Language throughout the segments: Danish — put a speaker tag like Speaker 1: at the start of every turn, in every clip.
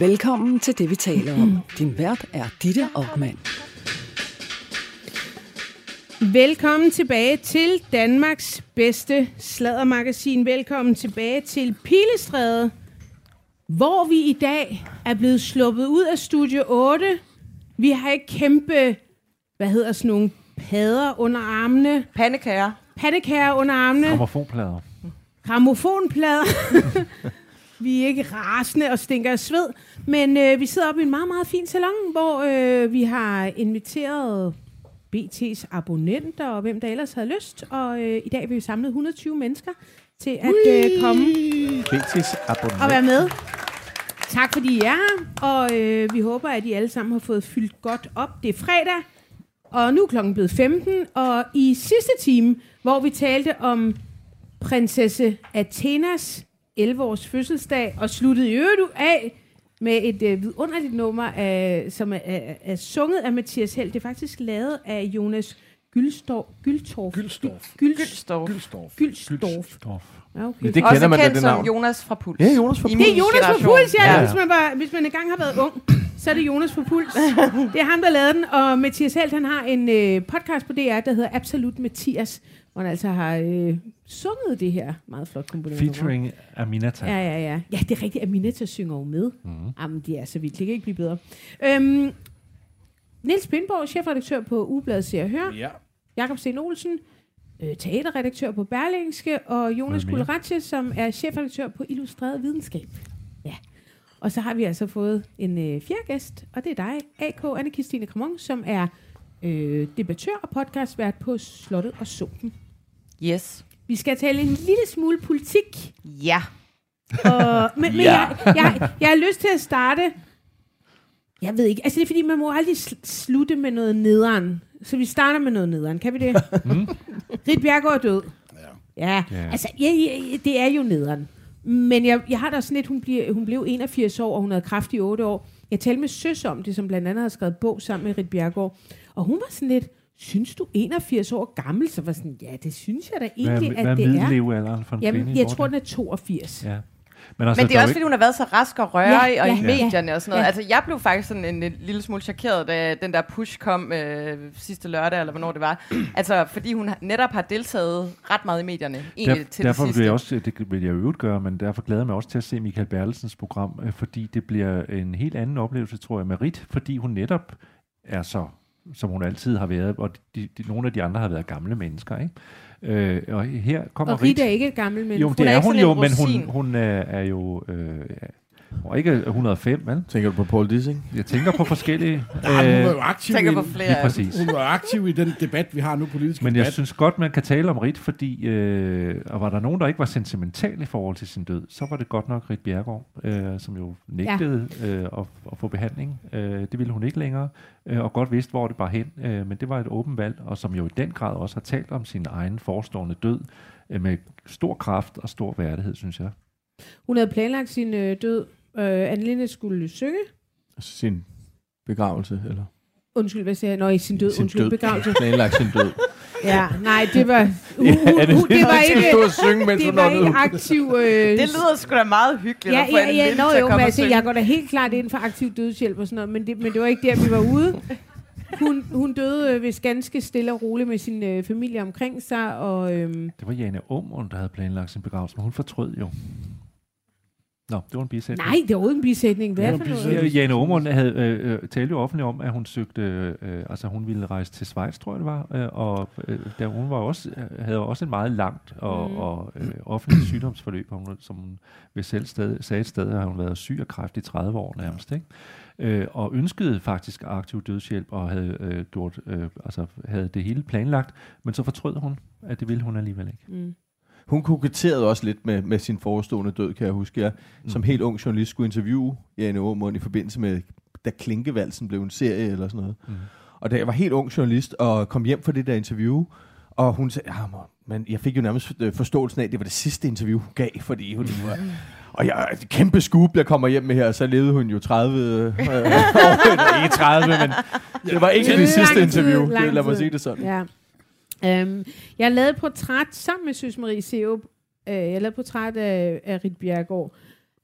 Speaker 1: Velkommen til det, vi taler om. Din vært er Ditte Aukmann.
Speaker 2: Velkommen tilbage til Danmarks bedste sladdermagasin. Velkommen tilbage til Pilestræde, hvor vi i dag er blevet sluppet ud af Studio 8. Vi har ikke kæmpe, hvad hedder sådan nogle padder under armene,
Speaker 3: Pandekager.
Speaker 2: pandekager under armene,
Speaker 4: Gramofonplader.
Speaker 2: gramofonplader. vi er ikke rasende og stinker af sved, men øh, vi sidder oppe i en meget, meget fin salon, hvor øh, vi har inviteret BT's abonnenter og hvem der ellers havde lyst. Og øh, i dag vil vi samlet 120 mennesker til at øh, komme
Speaker 4: BT's abonnement.
Speaker 2: og være med. Tak fordi I er her, og øh, vi håber, at I alle sammen har fået fyldt godt op. Det er fredag, og nu er klokken blevet 15, og i sidste time, hvor vi talte om prinsesse Athenas 11-års fødselsdag, og sluttede i øvrigt af med et øh, vidunderligt nummer, af, som er, er, er sunget af Mathias Held. Det er faktisk lavet af Jonas Gyldstorff. Gyldstorff.
Speaker 5: Gyldstorff.
Speaker 2: Gyldstorff.
Speaker 5: Gyldstorff.
Speaker 2: Gyldstorff. Ja, okay.
Speaker 4: Men det
Speaker 3: Også
Speaker 4: kender man da,
Speaker 3: kendt
Speaker 4: det
Speaker 3: som
Speaker 4: navn.
Speaker 3: Jonas fra Puls.
Speaker 4: Ja, Jonas fra Puls.
Speaker 2: Det er Jonas
Speaker 3: generation.
Speaker 2: puls, ja.
Speaker 4: Ja.
Speaker 2: Hvis, man var, hvis man engang har været ung, så er det Jonas på puls. Det er ham, der lavede den. Og Mathias Helt, han har en øh, podcast på DR, der hedder Absolut Mathias, hvor han altså har øh, sunget det her meget flot komponeret. nummer.
Speaker 4: Featuring Aminata.
Speaker 2: Ja, ja, ja. Ja, det er rigtigt. Aminata synger jo med. Mm. Jamen, det er så vildt. Det kan ikke blive bedre. Øhm, Niels Pindborg, chefredaktør på Ugebladet Se og Hør.
Speaker 5: Ja.
Speaker 2: Jakob Sten Olsen, øh, teaterredaktør på Berlingske, og Jonas? Kulratje, som er chefredaktør på Illustreret Videnskab. Ja. Og så har vi altså fået en øh, fjerde gæst, og det er dig, AK Anne-Christine Kramon, som er øh, debattør og podcastvært på Slottet og Sumpen.
Speaker 3: Yes.
Speaker 2: Vi skal tale en lille smule politik,
Speaker 3: Ja.
Speaker 2: og, men, men
Speaker 4: Ja.
Speaker 2: jeg, jeg, jeg har lyst til at starte... Jeg ved ikke, altså det er fordi, man må aldrig sl- slutte med noget nederen. Så vi starter med noget nederen, kan vi det?
Speaker 4: Mm.
Speaker 2: Rit Bjergård er død.
Speaker 5: Ja.
Speaker 2: Ja, altså ja, ja, det er jo nederen. Men jeg, jeg har da sådan lidt, hun, bliver, hun blev 81 år, og hun havde kræft i 8 år. Jeg talte med Søs om det, som blandt andet har skrevet bog sammen med Rit Bjergård. Og hun var sådan lidt, synes du 81 år gammel? Så var sådan, ja, det synes jeg da
Speaker 4: Hvad,
Speaker 2: egentlig,
Speaker 4: hvad er
Speaker 2: at det er.
Speaker 4: middellevealderen for en
Speaker 2: Jamen,
Speaker 4: kvinde?
Speaker 2: jeg tror, den er 82.
Speaker 4: Ja. Men, altså,
Speaker 3: Men det er også, fordi hun har været så rask og rørig,
Speaker 2: Ja,
Speaker 3: og
Speaker 2: ja,
Speaker 3: i
Speaker 2: ja.
Speaker 3: medierne og sådan noget.
Speaker 2: Ja.
Speaker 3: Altså, jeg blev faktisk sådan en, en lille smule chokeret, da den der push kom øh, sidste lørdag, eller hvornår det var. altså, fordi hun netop har deltaget ret meget i medierne, egentlig
Speaker 4: Der,
Speaker 3: til
Speaker 4: derfor
Speaker 3: det
Speaker 4: vil
Speaker 3: sidste.
Speaker 4: jeg også, det vil jeg øvrigt gøre, men derfor glæder jeg mig også til at se Michael Bertelsens program, øh, fordi det bliver en helt anden oplevelse, tror jeg, med Rit, fordi hun netop er så, som hun altid har været, og de, de, nogle af de andre har været gamle mennesker, ikke? Øh, og her kommer
Speaker 2: Og Rita er ikke et gammelt menneske.
Speaker 4: Jo,
Speaker 3: Hun
Speaker 4: det
Speaker 3: er
Speaker 4: er,
Speaker 3: ikke
Speaker 4: hun jo,
Speaker 3: en
Speaker 4: men hun, hun er, er jo... Øh, er ikke 105, vel?
Speaker 5: Tænker du på Paul Dissing?
Speaker 4: Jeg tænker på forskellige...
Speaker 5: Nej, hun var jo aktiv
Speaker 3: tænker
Speaker 5: i,
Speaker 3: på
Speaker 5: den-
Speaker 3: flere.
Speaker 4: lige præcis.
Speaker 5: hun var aktiv i den debat, vi har nu, politisk
Speaker 4: Men jeg
Speaker 5: debat.
Speaker 4: synes godt, man kan tale om Rit, fordi øh, og var der nogen, der ikke var sentimental i forhold til sin død, så var det godt nok Rit Bjergård, øh, som jo nægtede øh, at, at få behandling. Øh, det ville hun ikke længere, øh, og godt vidste, hvor det var hen. Øh, men det var et åbent valg, og som jo i den grad også har talt om sin egen forestående død, øh, med stor kraft og stor værdighed, synes jeg.
Speaker 2: Hun havde planlagt sin øh, død. Øh, Annelinde skulle synge.
Speaker 5: Sin begravelse, eller?
Speaker 2: Undskyld, hvad sagde jeg? Nå, i sin død.
Speaker 5: Sin
Speaker 2: Undskyld,
Speaker 5: død.
Speaker 2: begravelse.
Speaker 5: Planlagt sin død.
Speaker 2: Ja, nej, det var... Uh, uh, uh,
Speaker 4: det-
Speaker 2: uh, det var ikke...
Speaker 5: og synge, mens
Speaker 2: Det var ikke aktiv... Øh,
Speaker 3: Det lyder sgu da meget hyggeligt
Speaker 2: Ja,
Speaker 3: at få
Speaker 2: ja,
Speaker 3: en
Speaker 2: ja,
Speaker 3: lille
Speaker 2: nå,
Speaker 3: til at
Speaker 2: jo, men altså, jeg går da helt klart ind for aktiv dødshjælp og sådan noget, men det, men det var ikke der, vi var ude. Hun, hun døde øh, vist ganske stille og roligt med sin øh, familie omkring sig, og øhm,
Speaker 4: Det var Jane Aumund, der havde planlagt sin begravelse, men hun fortrød jo. Nå, det var en bisætning.
Speaker 2: nej, det var uden bisætning. Hvad
Speaker 5: Ja,
Speaker 2: det for noget?
Speaker 4: Ja, Jane Aumund havde, øh, øh, talte jo offentligt om, at hun søgte, øh, altså hun ville rejse til Schweiz, tror jeg det var, øh, og øh, der, hun var også, øh, havde også et meget langt og,
Speaker 2: Mm.
Speaker 4: og øh, offentligt sygdomsforløb, og hun, som hun ved selv sted, sagde et sted, har hun været syg af kræft i 30 år nærmest, ikke? Øh, og ønskede faktisk aktiv dødshjælp, og havde, øh, gjort, øh, altså, havde det hele planlagt, men så fortrød hun, at det ville hun alligevel ikke.
Speaker 2: Mm.
Speaker 5: Hun koketterede også lidt med, med sin forestående død, kan jeg huske. Jeg som helt ung journalist skulle interviewe Jane Aumund i forbindelse med, da Klinkevalsen blev en serie eller sådan noget.
Speaker 4: Mm.
Speaker 5: Og da jeg var helt ung journalist og kom hjem fra det der interview, og hun sagde, ja, men jeg fik jo nærmest øh, forståelsen af, at det var det sidste interview, hun gav, fordi hun var... Og jeg et kæmpe scoop, jeg kommer hjem med her, så levede hun jo 30 øh, år, eller ikke 30, men det var ikke
Speaker 2: Lang
Speaker 5: det sidste
Speaker 2: tid,
Speaker 5: interview.
Speaker 2: lang
Speaker 5: Det, lad mig
Speaker 2: tid.
Speaker 5: sige det sådan.
Speaker 2: Ja. Um, jeg lavede et portræt sammen med Søs Marie Seup. Uh, øh, jeg lavede et portræt af, af Rit Bjergård.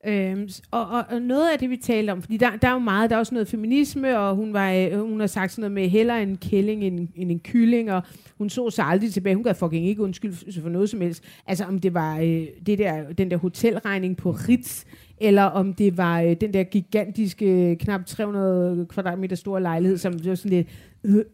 Speaker 2: Øhm, og, og, og noget af det, vi talte om, fordi der, der er jo meget, der er også noget feminisme, og hun, var, øh, hun har sagt sådan noget med heller en kælling end, end en kylling, og hun så sig aldrig tilbage. Hun gav fucking ikke undskyld for- for noget som helst. Altså om det var øh, det der, den der hotelregning på Ritz, eller om det var øh, den der gigantiske, øh, knap 300 kvadratmeter store lejlighed, som var sådan lidt,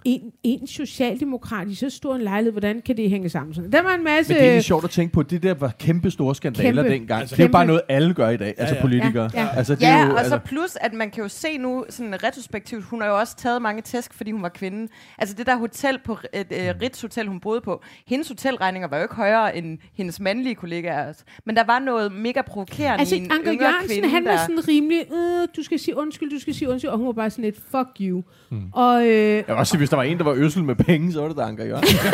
Speaker 2: en, en socialdemokrat i så stor en lejlighed, hvordan kan det hænge sammen? Sådan. Der var en masse...
Speaker 5: Men det er egentlig sjovt at tænke på, det der var kæmpe store skandaler
Speaker 2: Kæmpe.
Speaker 5: dengang.
Speaker 6: Altså,
Speaker 5: det er jo bare noget, alle gør i dag, altså
Speaker 6: ja.
Speaker 5: politikere.
Speaker 2: Ja, ja.
Speaker 5: Altså, det er
Speaker 3: Ja,
Speaker 5: jo,
Speaker 3: og så
Speaker 5: altså,
Speaker 3: plus, at man kan jo se nu, sådan retrospektivt, hun har jo også taget mange tæsk, fordi hun var kvinde. Altså det der hotel på et øh, Ritz Hotel, hun boede på, hendes hotelregninger var jo ikke højere end hendes mandlige kollegaer. Men der var noget mega provokerende
Speaker 2: Altså,
Speaker 3: i en
Speaker 2: Anker
Speaker 3: yngre
Speaker 2: Jørgensen,
Speaker 3: kvinde,
Speaker 2: han var
Speaker 3: der...
Speaker 2: sådan rimelig, øh, du skal sige undskyld, du skal sige undskyld, og hun var bare sådan et, fuck you. Mm. Og, øh,
Speaker 5: også sige, hvis der var en, der var øssel med penge, så var det da Anker Jørgensen.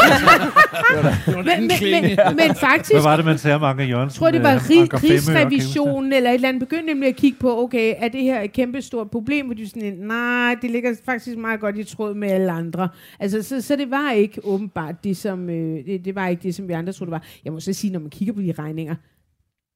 Speaker 6: Det var en
Speaker 2: men,
Speaker 6: anden
Speaker 2: men,
Speaker 6: klinge.
Speaker 2: men, men faktisk,
Speaker 4: Hvad var det, man sagde om Anker Jørgensen?
Speaker 2: jeg tror, det var
Speaker 4: Øh,
Speaker 2: rig,
Speaker 4: Anker Femø, kan jeg huske det?
Speaker 2: Rigsrevisionen eller et eller andet, begyndte nemlig at kigge på, okay, er det her et kæmpe stort problem? Hvor de sådan, nej, det ligger faktisk meget godt i tråd med alle andre. Altså, så, så det var ikke åbenbart det, som, øh, det, det var ikke det, som vi andre troede, det var. Jeg må så sige, når man kigger på de regninger,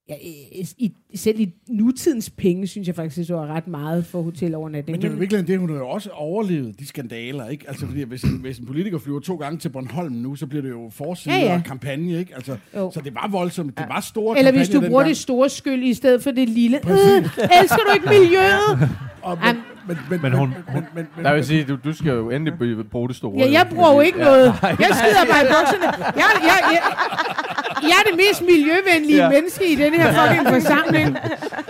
Speaker 2: ja, i, i, selv i nutidens penge, synes jeg faktisk, det var ret meget for hotelovernatning.
Speaker 6: Men det er jo virkelig det, hun har jo også overlevet de skandaler, ikke? Altså, fordi hvis en, hvis en politiker flyver to gange til Bornholm nu, så bliver det jo forside
Speaker 2: Ja,
Speaker 6: ja, kampagne, ikke? Altså,
Speaker 2: Jo.
Speaker 6: så det var voldsomt. Det var store
Speaker 2: Eller hvis du bruger det store skyld i stedet for det lille. Øh, elsker du ikke miljøet?
Speaker 6: Og, men, men, men,
Speaker 4: Men hun-
Speaker 6: men, men, men, men,
Speaker 5: Der vil sige, du, du skal jo endelig bruge det store.
Speaker 2: Ja, jeg bruger jo ikke noget. Jeg skider bare i bukserne. Jeg, jeg, jeg, jeg er det mest miljøvenlige
Speaker 5: Ja.
Speaker 2: menneske i den her fucking forsamling.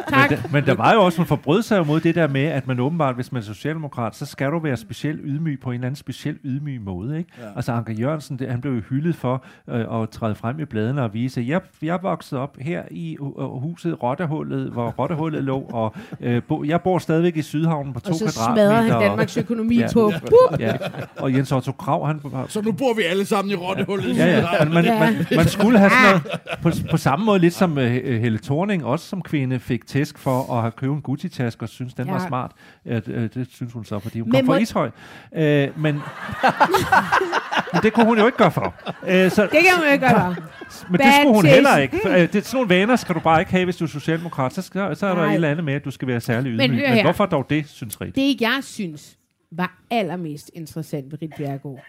Speaker 2: Tak.
Speaker 4: Men, der, men der var jo også, hun forbrød sig mod det der med, at man åbenbart, hvis man er socialdemokrat, så skal du være specielt ydmyg på en eller anden speciel ydmyg måde. Ikke? Ja. Altså Anker Jørgensen, det, han blev jo hyldet for øh, at træde frem i bladene og vise, at jeg, jeg voksede op her i uh, huset Rottehullet, hvor Rottehullet lå, og øh, bo, jeg bor stadigvæk i Sydhavnen på to
Speaker 2: Og så
Speaker 4: kvadratmeter.
Speaker 2: smadrer han Danmarks økonomi
Speaker 4: Ja.
Speaker 2: på.
Speaker 4: Ja, og Jens Otto Krav, han
Speaker 6: Så nu bor vi alle sammen i rottehullet.
Speaker 4: Ja, ja. Man,
Speaker 2: Ja.
Speaker 4: man, man skulle have sådan noget, på, på samme måde lidt som uh, Helle Thorning, også som kvinde, fik tæsk for at have købt en Gucci-taske og synes, den ja. var smart. Uh, det synes hun så, fordi hun
Speaker 2: Men
Speaker 4: kom fra
Speaker 2: må-
Speaker 4: Ishøj. Uh, men, men det kunne hun jo ikke gøre for. Uh, så,
Speaker 2: Det kan man jo ikke gøre.
Speaker 4: men det
Speaker 2: Bad
Speaker 4: skulle hun
Speaker 2: taste.
Speaker 4: heller ikke. Uh, det, sådan nogle vaner skal du bare ikke have, hvis du er socialdemokrat. Så, skal, så er der
Speaker 2: Nej.
Speaker 4: et eller andet med, at du skal være særlig ydmyg.
Speaker 2: Men
Speaker 4: Men, men
Speaker 2: her.
Speaker 4: hvorfor dog det, synes Rit?
Speaker 2: Det, jeg synes var allermest interessant ved Rit Bjergård,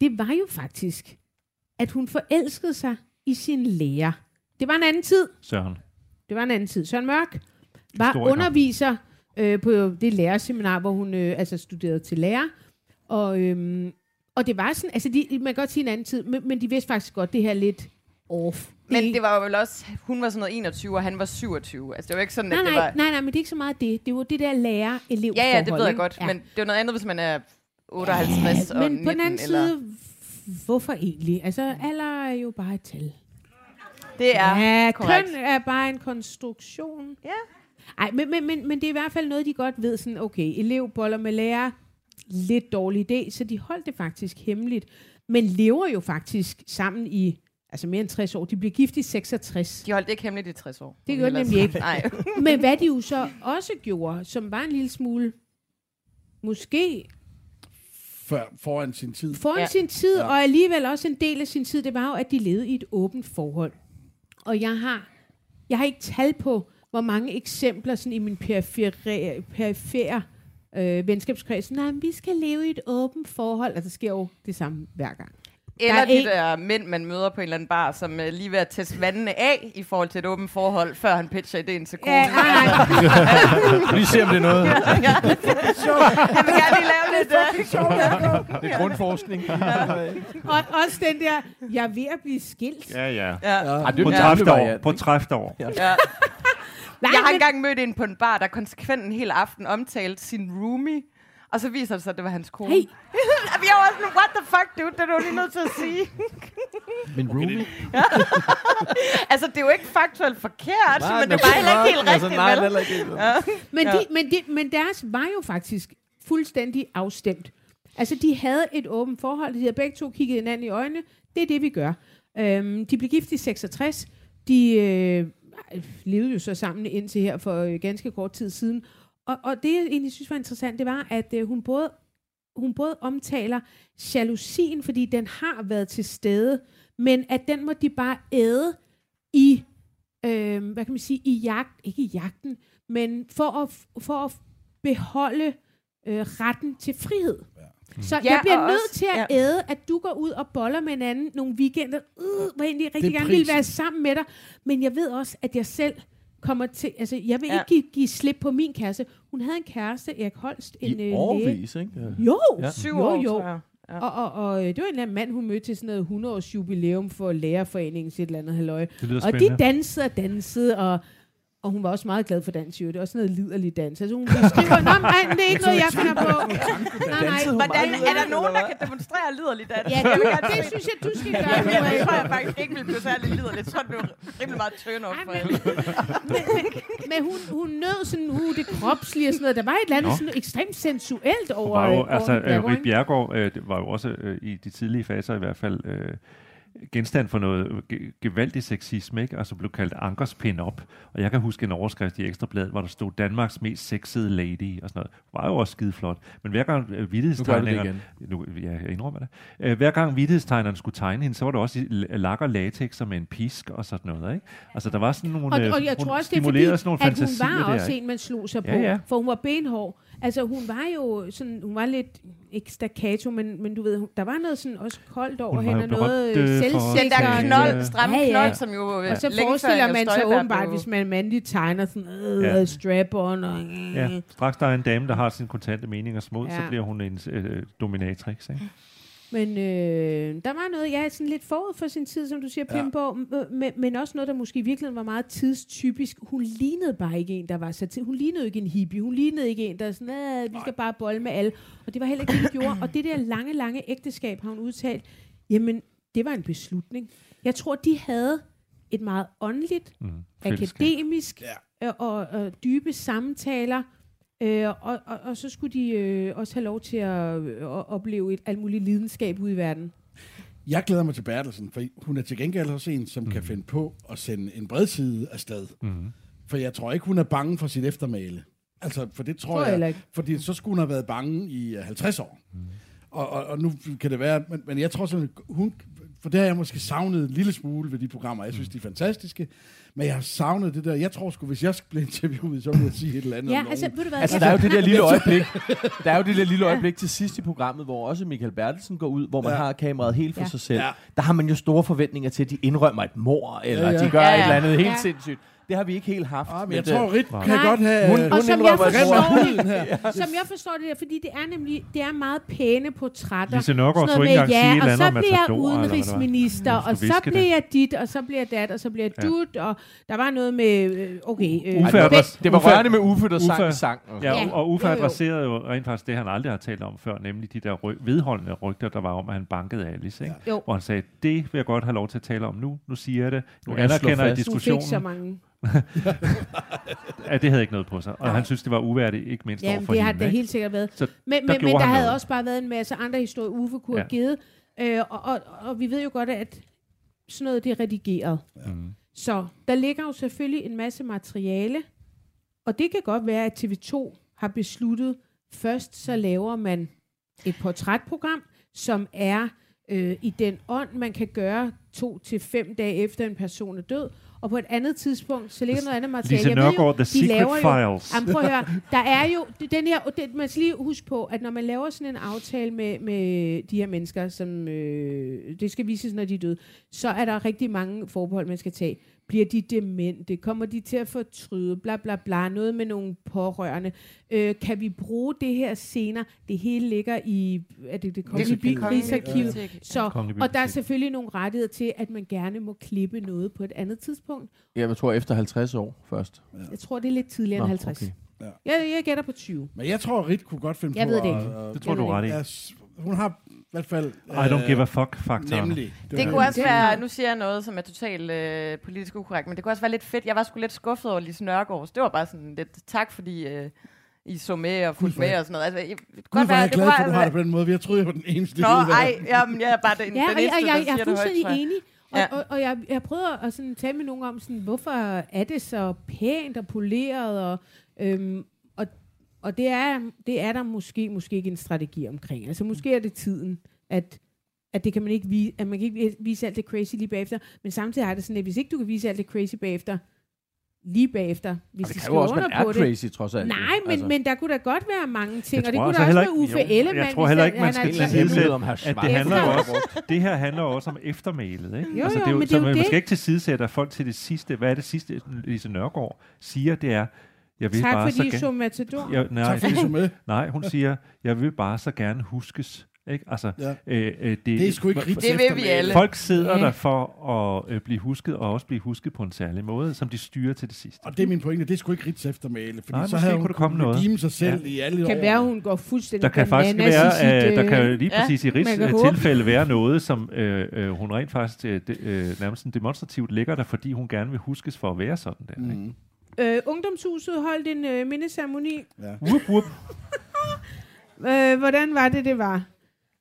Speaker 2: det var jo faktisk, at hun forelskede sig i sin lærer. Det var en anden tid.
Speaker 4: Søren.
Speaker 2: Det var en anden tid. Søren Mørk var
Speaker 4: Historiker.
Speaker 2: underviser øh, på det lærerseminar, hvor hun øh, altså studerede til lærer. Og, øhm, og det var sådan, altså de, man kan godt sige en anden tid, men, men de vidste faktisk godt, det her er lidt off.
Speaker 3: Men det var jo vel også, hun var sådan noget 21, og han var 27. Altså det var ikke sådan,
Speaker 2: nej,
Speaker 3: at det
Speaker 2: nej,
Speaker 3: var...
Speaker 2: nej, nej, men det er ikke så meget det. Det var det der lærer-elev
Speaker 3: Ja, ja, det ved jeg godt. Ja. Men det er jo noget andet, hvis man er 58 og
Speaker 2: men
Speaker 3: 19,
Speaker 2: på den anden
Speaker 3: eller...
Speaker 2: side, hvorfor egentlig? Altså, alder er jo bare et tal.
Speaker 3: Det er
Speaker 2: ja,
Speaker 3: korrekt.
Speaker 2: køn er bare en konstruktion.
Speaker 3: Ja.
Speaker 2: Ej, men, men, men, men det er i hvert fald noget, de godt ved. Sådan, okay, elevboller med lærer, lidt dårlig idé, så de holdt det faktisk hemmeligt. Men lever jo faktisk sammen i altså mere end 60 år. De blev gift i 66.
Speaker 3: De holdt det ikke hemmeligt i 60 år.
Speaker 2: Det gjorde de nemlig ikke.
Speaker 3: Nej.
Speaker 2: Men hvad de jo så også gjorde, som var en lille smule, måske
Speaker 6: For, foran sin tid.
Speaker 2: foran ja. Sin tid. Ja. og alligevel også en del af sin tid, det var jo, at de levede i et åbent forhold. Og jeg har, jeg har ikke tal på, hvor mange eksempler sådan i min perifære, perifære øh, venskabskreds. Nej, men vi skal leve i et åbent forhold. Altså, det sker jo det samme hver gang.
Speaker 3: Eller
Speaker 2: Der er
Speaker 3: de der mænd, man møder på en eller anden bar, som uh, lige ved at teste vandene af i forhold til et åbent forhold, før han pitcher ideen til konen.
Speaker 2: Ja, nej, nej.
Speaker 5: Lige se, om det er noget.
Speaker 3: Han vil gerne lige lave lidt... Uh,
Speaker 5: Det er grundforskning.
Speaker 2: Og også den der, jeg er ved at blive skilt.
Speaker 4: Ja, ja.
Speaker 3: ja.
Speaker 5: Er
Speaker 4: På
Speaker 5: den gamle
Speaker 4: 30 år.
Speaker 5: variant,
Speaker 4: På
Speaker 5: ikke?
Speaker 4: 30 år.
Speaker 3: Ja.
Speaker 2: Nej,
Speaker 3: Jeg har engang mødt en på en bar, der konsekvent en hel aften omtalte sin roomie. Og så viser det sig, at det var hans kone.
Speaker 2: Hey.
Speaker 3: Jeg var også sådan, what the fuck, dude? Det er du lige nødt til at sige.
Speaker 5: Min roomie.
Speaker 3: altså, det er jo ikke faktuelt forkert,
Speaker 5: Nej,
Speaker 3: men det var heller ikke helt
Speaker 5: altså,
Speaker 3: rigtigt,
Speaker 5: nej,
Speaker 3: vel?
Speaker 5: heller ikke helt.
Speaker 2: Men,
Speaker 3: Ja.
Speaker 2: de, men, de, men deres var jo faktisk fuldstændig afstemt. Altså, de havde et åbent forhold. De havde begge to kigget hinanden i øjnene. Det er det, vi gør. Øhm, de blev gift i 66. De øh, levede jo så sammen indtil her for øh, ganske kort tid siden. Og, og det, jeg egentlig synes var interessant, det var, at øh, hun både hun både omtaler jalousien, fordi den har været til stede, men at den må de bare æde i øh, hvad kan man sige, i jagt, ikke i jagten, men for at, for at beholde øh, retten til frihed. Ja. Så
Speaker 3: Ja,
Speaker 2: jeg bliver
Speaker 3: og
Speaker 2: nødt
Speaker 3: også-
Speaker 2: til at
Speaker 3: ja.
Speaker 2: æde, at du går ud og boller med en anden nogle weekender, øh, hvor jeg egentlig rigtig
Speaker 6: er
Speaker 2: gerne vil være sammen med dig, men jeg ved også, at jeg selv kommer til, altså jeg vil
Speaker 3: Ja.
Speaker 2: ikke give, give slip på min kæreste. Hun havde en kæreste, Erik Holst, en øh,
Speaker 5: I
Speaker 2: læge.
Speaker 5: årvis, ikke?
Speaker 2: Jo,
Speaker 5: Ja.
Speaker 3: Syv
Speaker 2: jo,
Speaker 3: år,
Speaker 2: jo.
Speaker 3: tror jeg. Ja.
Speaker 2: Og, og, og øh, det var en eller anden mand, hun mødte til sådan noget 100-års jubilæum for lærerforeningen et eller andet halløj. Og de dansede og dansede, og, og hun var også meget glad for dans, jo. Det var også noget liderlig dans. Altså hun beskriver, Nå, nej, det er ikke noget, jeg finder på. Nej, nej.
Speaker 3: Hvordan er der nogen, der kan demonstrere liderligt dans?
Speaker 2: Ja, du, det synes jeg, du skal gøre.
Speaker 3: Ja, det tror jeg faktisk ikke ville blive særlig liderligt. Så det blev rimelig meget turn off for alle.
Speaker 2: men, men, men hun, hun nød sådan uh, det kropslige og sådan noget. Der var et eller andet sådan ekstremt sensuelt over,
Speaker 4: var jo, altså,
Speaker 2: Rit
Speaker 4: øh, Rit Bjergård øh, det var jo også øh, i de tidlige faser i hvert fald øh, genstand for noget ge- gevaldig sexisme, ikke? altså blev kaldt Ankers pin-up. Og jeg kan huske en overskrift i Ekstrabladet, hvor der stod Danmarks mest sexede lady og sådan noget. Var jo også skide flot. Men hver gang øh, vittighedstegneren... Nu, ja, jeg indrømmer det. Øh, hver gang vittighedstegneren skulle tegne hende, så var det også i l- lak og latex med en pisk og sådan noget. Ikke? Altså, der var sådan nogle...
Speaker 2: Og,
Speaker 4: øh,
Speaker 2: og jeg
Speaker 4: hun
Speaker 2: tror også, det er fordi,
Speaker 4: sådan nogle
Speaker 2: at hun var også
Speaker 4: der, ikke?
Speaker 2: en, man slog sig
Speaker 4: Ja,
Speaker 2: på.
Speaker 4: ja.
Speaker 2: For hun var benhård. Altså, hun var jo sådan, hun var lidt, ikke staccato, men, men du ved, hun- der var noget sådan også koldt over hende, og noget
Speaker 4: øh, for-
Speaker 2: selvsikker.
Speaker 3: Den der
Speaker 4: Ja,
Speaker 3: knold,
Speaker 4: ja.
Speaker 3: stramme
Speaker 2: Ja, ja.
Speaker 3: knold, som jo øh,
Speaker 2: Og så
Speaker 3: længe før
Speaker 2: forestiller man sig åbenbart, hvis man mandligt tegner sådan øh,
Speaker 4: Ja.
Speaker 2: ja. strap-on og...
Speaker 4: Ja, straks der er en dame, der har sin kontante meninger små, ja. så
Speaker 2: Ja.
Speaker 4: bliver hun en øh, dominatrix. Ikke?
Speaker 2: Men øh, der var noget, jeg er sådan lidt forud for sin tid, som du siger, Pim, på, m- men, men også noget, der måske i virkeligheden var meget tidstypisk. Hun lignede bare ikke en, der var så til. Hun lignede ikke en hippie. Hun lignede ikke en, der er sådan, "Ah, vi skal bare bolle med alle. Og det var heller ikke det, hun gjorde. Og det der lange, lange ægteskab, har hun udtalt, jamen, det var en beslutning. Jeg tror, de havde et meget åndeligt,
Speaker 4: Mm,
Speaker 2: akademisk
Speaker 6: Ja.
Speaker 2: øh, og, og dybe samtaler. Øh, og, og, og så skulle de øh, også have lov til at øh, at opleve et alt muligt lidenskab ude i verden.
Speaker 6: Jeg glæder mig til Bertelsen, for hun er til gengæld også en, som mm. kan finde på at sende en bredside afsted.
Speaker 4: Mm.
Speaker 6: For jeg tror ikke, hun er bange for sit eftermæle. Altså, for det tror,
Speaker 2: Tror jeg
Speaker 6: jeg, fordi så skulle hun have været bange i øh, 50 år. Mm. Og, og, og nu kan det være, men, men jeg tror sådan, hun, for det har jeg måske savnet en lille smule ved de programmer. Jeg synes, de er fantastiske, men jeg har savnet det der. Jeg tror sgu, hvis jeg blev interviewet, så ville jeg sige et eller andet
Speaker 2: Ja, altså, ved du hvad?
Speaker 5: Altså, der er jo det der lille øjeblik, der er jo det der lille øjeblik til sidst i programmet, hvor også Michael Bertelsen går ud, hvor man
Speaker 6: Ja.
Speaker 5: har kameraet helt for
Speaker 2: Ja.
Speaker 5: sig selv.
Speaker 6: Ja.
Speaker 5: Der har man jo store forventninger til, at de indrømmer et mor, eller
Speaker 6: Ja, ja.
Speaker 5: de gør
Speaker 3: Ja,
Speaker 5: et
Speaker 3: ja.
Speaker 5: eller andet helt
Speaker 2: Ja.
Speaker 5: sindssygt. Det har vi ikke helt haft.
Speaker 6: Ah, men jeg tror, Rit
Speaker 4: Nej.
Speaker 6: kan
Speaker 2: Nej.
Speaker 6: godt have...
Speaker 5: Hun-
Speaker 6: øh,
Speaker 2: Og som jeg forstår det,
Speaker 6: her.
Speaker 2: som jeg forstår det der, fordi det er nemlig, det er meget pæne portrætter.
Speaker 4: Lise Nørgaard
Speaker 2: noget
Speaker 4: ikke engang sige
Speaker 2: ja,
Speaker 4: eller
Speaker 2: og så bliver jeg udenrigsminister,
Speaker 4: Hun
Speaker 2: og så bliver jeg dit, og så bliver jeg dat, og så bliver jeg
Speaker 4: Ja.
Speaker 2: dut, og der var noget med, øh, okay... Øh,
Speaker 4: Uffe
Speaker 5: det, var, rørende med Uffe, der sang sang. og-
Speaker 4: Ja,
Speaker 2: Ja,
Speaker 4: og Uffe adresserede jo rent faktisk det, han aldrig har talt om før, nemlig de der vedholdende rygter, der var om, at han bankede Alice. Ikke?
Speaker 2: Jo.
Speaker 4: Hvor han sagde, det vil jeg godt have lov til at tale om nu. Nu siger jeg det. Nu
Speaker 5: jeg
Speaker 4: anerkender jeg
Speaker 5: fast.
Speaker 2: du fik så
Speaker 4: diskussionen, at det havde ikke noget på sig. Og
Speaker 2: Nej.
Speaker 4: han synes, det var uværdigt, ikke mindst
Speaker 2: Jamen,
Speaker 4: for
Speaker 2: det har
Speaker 4: hende.
Speaker 2: det
Speaker 4: ikke?
Speaker 2: helt sikkert været.
Speaker 4: Så
Speaker 2: Men,
Speaker 4: der
Speaker 2: men, men der havde
Speaker 4: noget.
Speaker 2: også bare været en masse andre historier, Uffe kunne
Speaker 4: Ja.
Speaker 2: have givet. Øh, og, og, og vi ved jo godt, at sådan noget, det er redigeret.
Speaker 4: Mm.
Speaker 2: Så der ligger jo selvfølgelig en masse materiale, og det kan godt være, at TV2 har besluttet, først så laver man et portrætprogram, som er øh, i den ånd, man kan gøre to til fem dage efter en person er død, og på et andet tidspunkt, så ligger noget andet materiale.
Speaker 4: Lise Nørgaard, The Secret
Speaker 2: laver jo-
Speaker 4: Files.
Speaker 2: Jamen, prøv at høre. Der er jo den her, det, man skal lige huske på, at når man laver sådan en aftale med, med de her mennesker, som øh, det skal vises, når de er døde, så er der rigtig mange forbehold, man skal tage. Bliver de demente? Kommer de til at fortryde? Bla bla bla. Noget med nogle pårørende. Øh, kan vi bruge det her senere? Det hele ligger i er det, det kongelige
Speaker 6: Rigsarkivet.
Speaker 3: Ja.
Speaker 2: Så, og der er selvfølgelig nogle rettigheder til, at man gerne må klippe noget på et andet tidspunkt.
Speaker 5: Ja, jeg tror efter 50 år først.
Speaker 2: Jeg tror, det er lidt tidligere
Speaker 5: Nå,
Speaker 2: end 50.
Speaker 5: okay.
Speaker 2: Jeg, jeg gætter på 20.
Speaker 6: Men jeg tror, Rit kunne godt finde
Speaker 2: Jeg
Speaker 6: på
Speaker 2: ved det
Speaker 6: at-
Speaker 2: ikke.
Speaker 6: at-
Speaker 4: Det tror
Speaker 2: Jeg
Speaker 4: du er ret i.
Speaker 6: Ja, hun har hvert fald...
Speaker 4: I don't give a fuck-faktoren.
Speaker 6: Nemlig.
Speaker 3: Det
Speaker 6: var-
Speaker 3: kunne også være, nu siger jeg noget, som er totalt øh, politisk ukorrekt, men det kunne også være lidt fedt. Jeg var sgu lidt skuffet over Lise Nørgaard. så Det var bare sådan lidt tak, fordi øh, I så med og fulgte med og sådan noget. Altså, jeg, det kunne godt
Speaker 6: er
Speaker 3: være,
Speaker 6: jeg
Speaker 3: det
Speaker 6: glad for, at du har det på den måde. Jeg troede, jeg var den eneste.
Speaker 3: Nå, ej, jamen, jeg er bare den,
Speaker 2: Ja,
Speaker 3: den
Speaker 2: og jeg,
Speaker 3: eneste,
Speaker 2: jeg, jeg, jeg er
Speaker 3: det højt,
Speaker 2: fuldstændig enig. Og,
Speaker 3: Ja.
Speaker 2: og, og jeg, jeg prøvede at sådan tale med nogen om, sådan, hvorfor er det så pænt og poleret, og, øhm, og, det, er, det er der måske, måske ikke en strategi omkring. Altså måske er det tiden, at at det kan man ikke vise, at man kan ikke vise alt det crazy lige bagefter, men samtidig har det sådan, at hvis ikke du kan vise alt det crazy bagefter, lige bagefter, hvis
Speaker 5: Og det
Speaker 2: de skriver
Speaker 5: jo også,
Speaker 2: under
Speaker 5: man er
Speaker 2: på
Speaker 5: crazy, trods alt.
Speaker 2: det.
Speaker 5: jo.
Speaker 2: Nej, men,
Speaker 5: Altså,
Speaker 2: men der kunne da godt være mange ting, og det kunne
Speaker 4: altså
Speaker 2: da også være
Speaker 4: ikke-
Speaker 2: Uffe
Speaker 4: jo,
Speaker 2: Ellemann.
Speaker 4: jeg tror heller ikke, man skal
Speaker 2: er
Speaker 5: her
Speaker 4: at det handler, jo også, det her handler jo også om eftermælet. Ikke?
Speaker 2: Jo,
Speaker 4: altså,
Speaker 2: jo,
Speaker 4: det er jo,
Speaker 2: men det
Speaker 4: så
Speaker 2: er jo
Speaker 4: man, man
Speaker 2: det.
Speaker 4: skal ikke tilsidesætte, at folk til det sidste, hvad er det sidste, Lise Nørgaard siger, det er, jeg vil
Speaker 2: Tak
Speaker 4: bare
Speaker 2: fordi
Speaker 4: så
Speaker 2: I så
Speaker 4: gerne...
Speaker 2: Matador.
Speaker 4: Jeg, nej,
Speaker 6: Tak fordi du så med.
Speaker 4: nej, hun siger, jeg vil bare så gerne huskes. Ikke? Altså,
Speaker 6: Ja.
Speaker 4: øh, øh, det,
Speaker 6: Det er sgu ikke Rits
Speaker 3: Det vil vi alle.
Speaker 4: Folk sidder
Speaker 2: Ja.
Speaker 4: der for at øh, blive husket, og også blive husket på en særlig måde, som de styrer til det sidste.
Speaker 6: Og det er min pointe, det er sgu ikke Rits eftermæle, fordi
Speaker 4: Nej,
Speaker 6: så havde
Speaker 4: kunne
Speaker 6: hun
Speaker 4: der komme noget.
Speaker 6: sig selv i alle
Speaker 2: kan
Speaker 6: år.
Speaker 2: være, hun går fuldstændig
Speaker 4: Der kan faktisk være,
Speaker 2: i sit,
Speaker 4: øh, der kan
Speaker 2: øh,
Speaker 4: lige
Speaker 3: ja,
Speaker 4: præcis i Rigs øh, tilfælde være noget, som øh, øh, hun rent faktisk øh, øh, nærmest demonstrativt lægger der, fordi hun gerne vil huskes for at være sådan der. Mm.
Speaker 6: Mm.
Speaker 2: Øh, Ungdomshuset holdt en øh, mindeceremoni.
Speaker 4: Whoop, whoop.
Speaker 2: Øh, hvordan var det, det var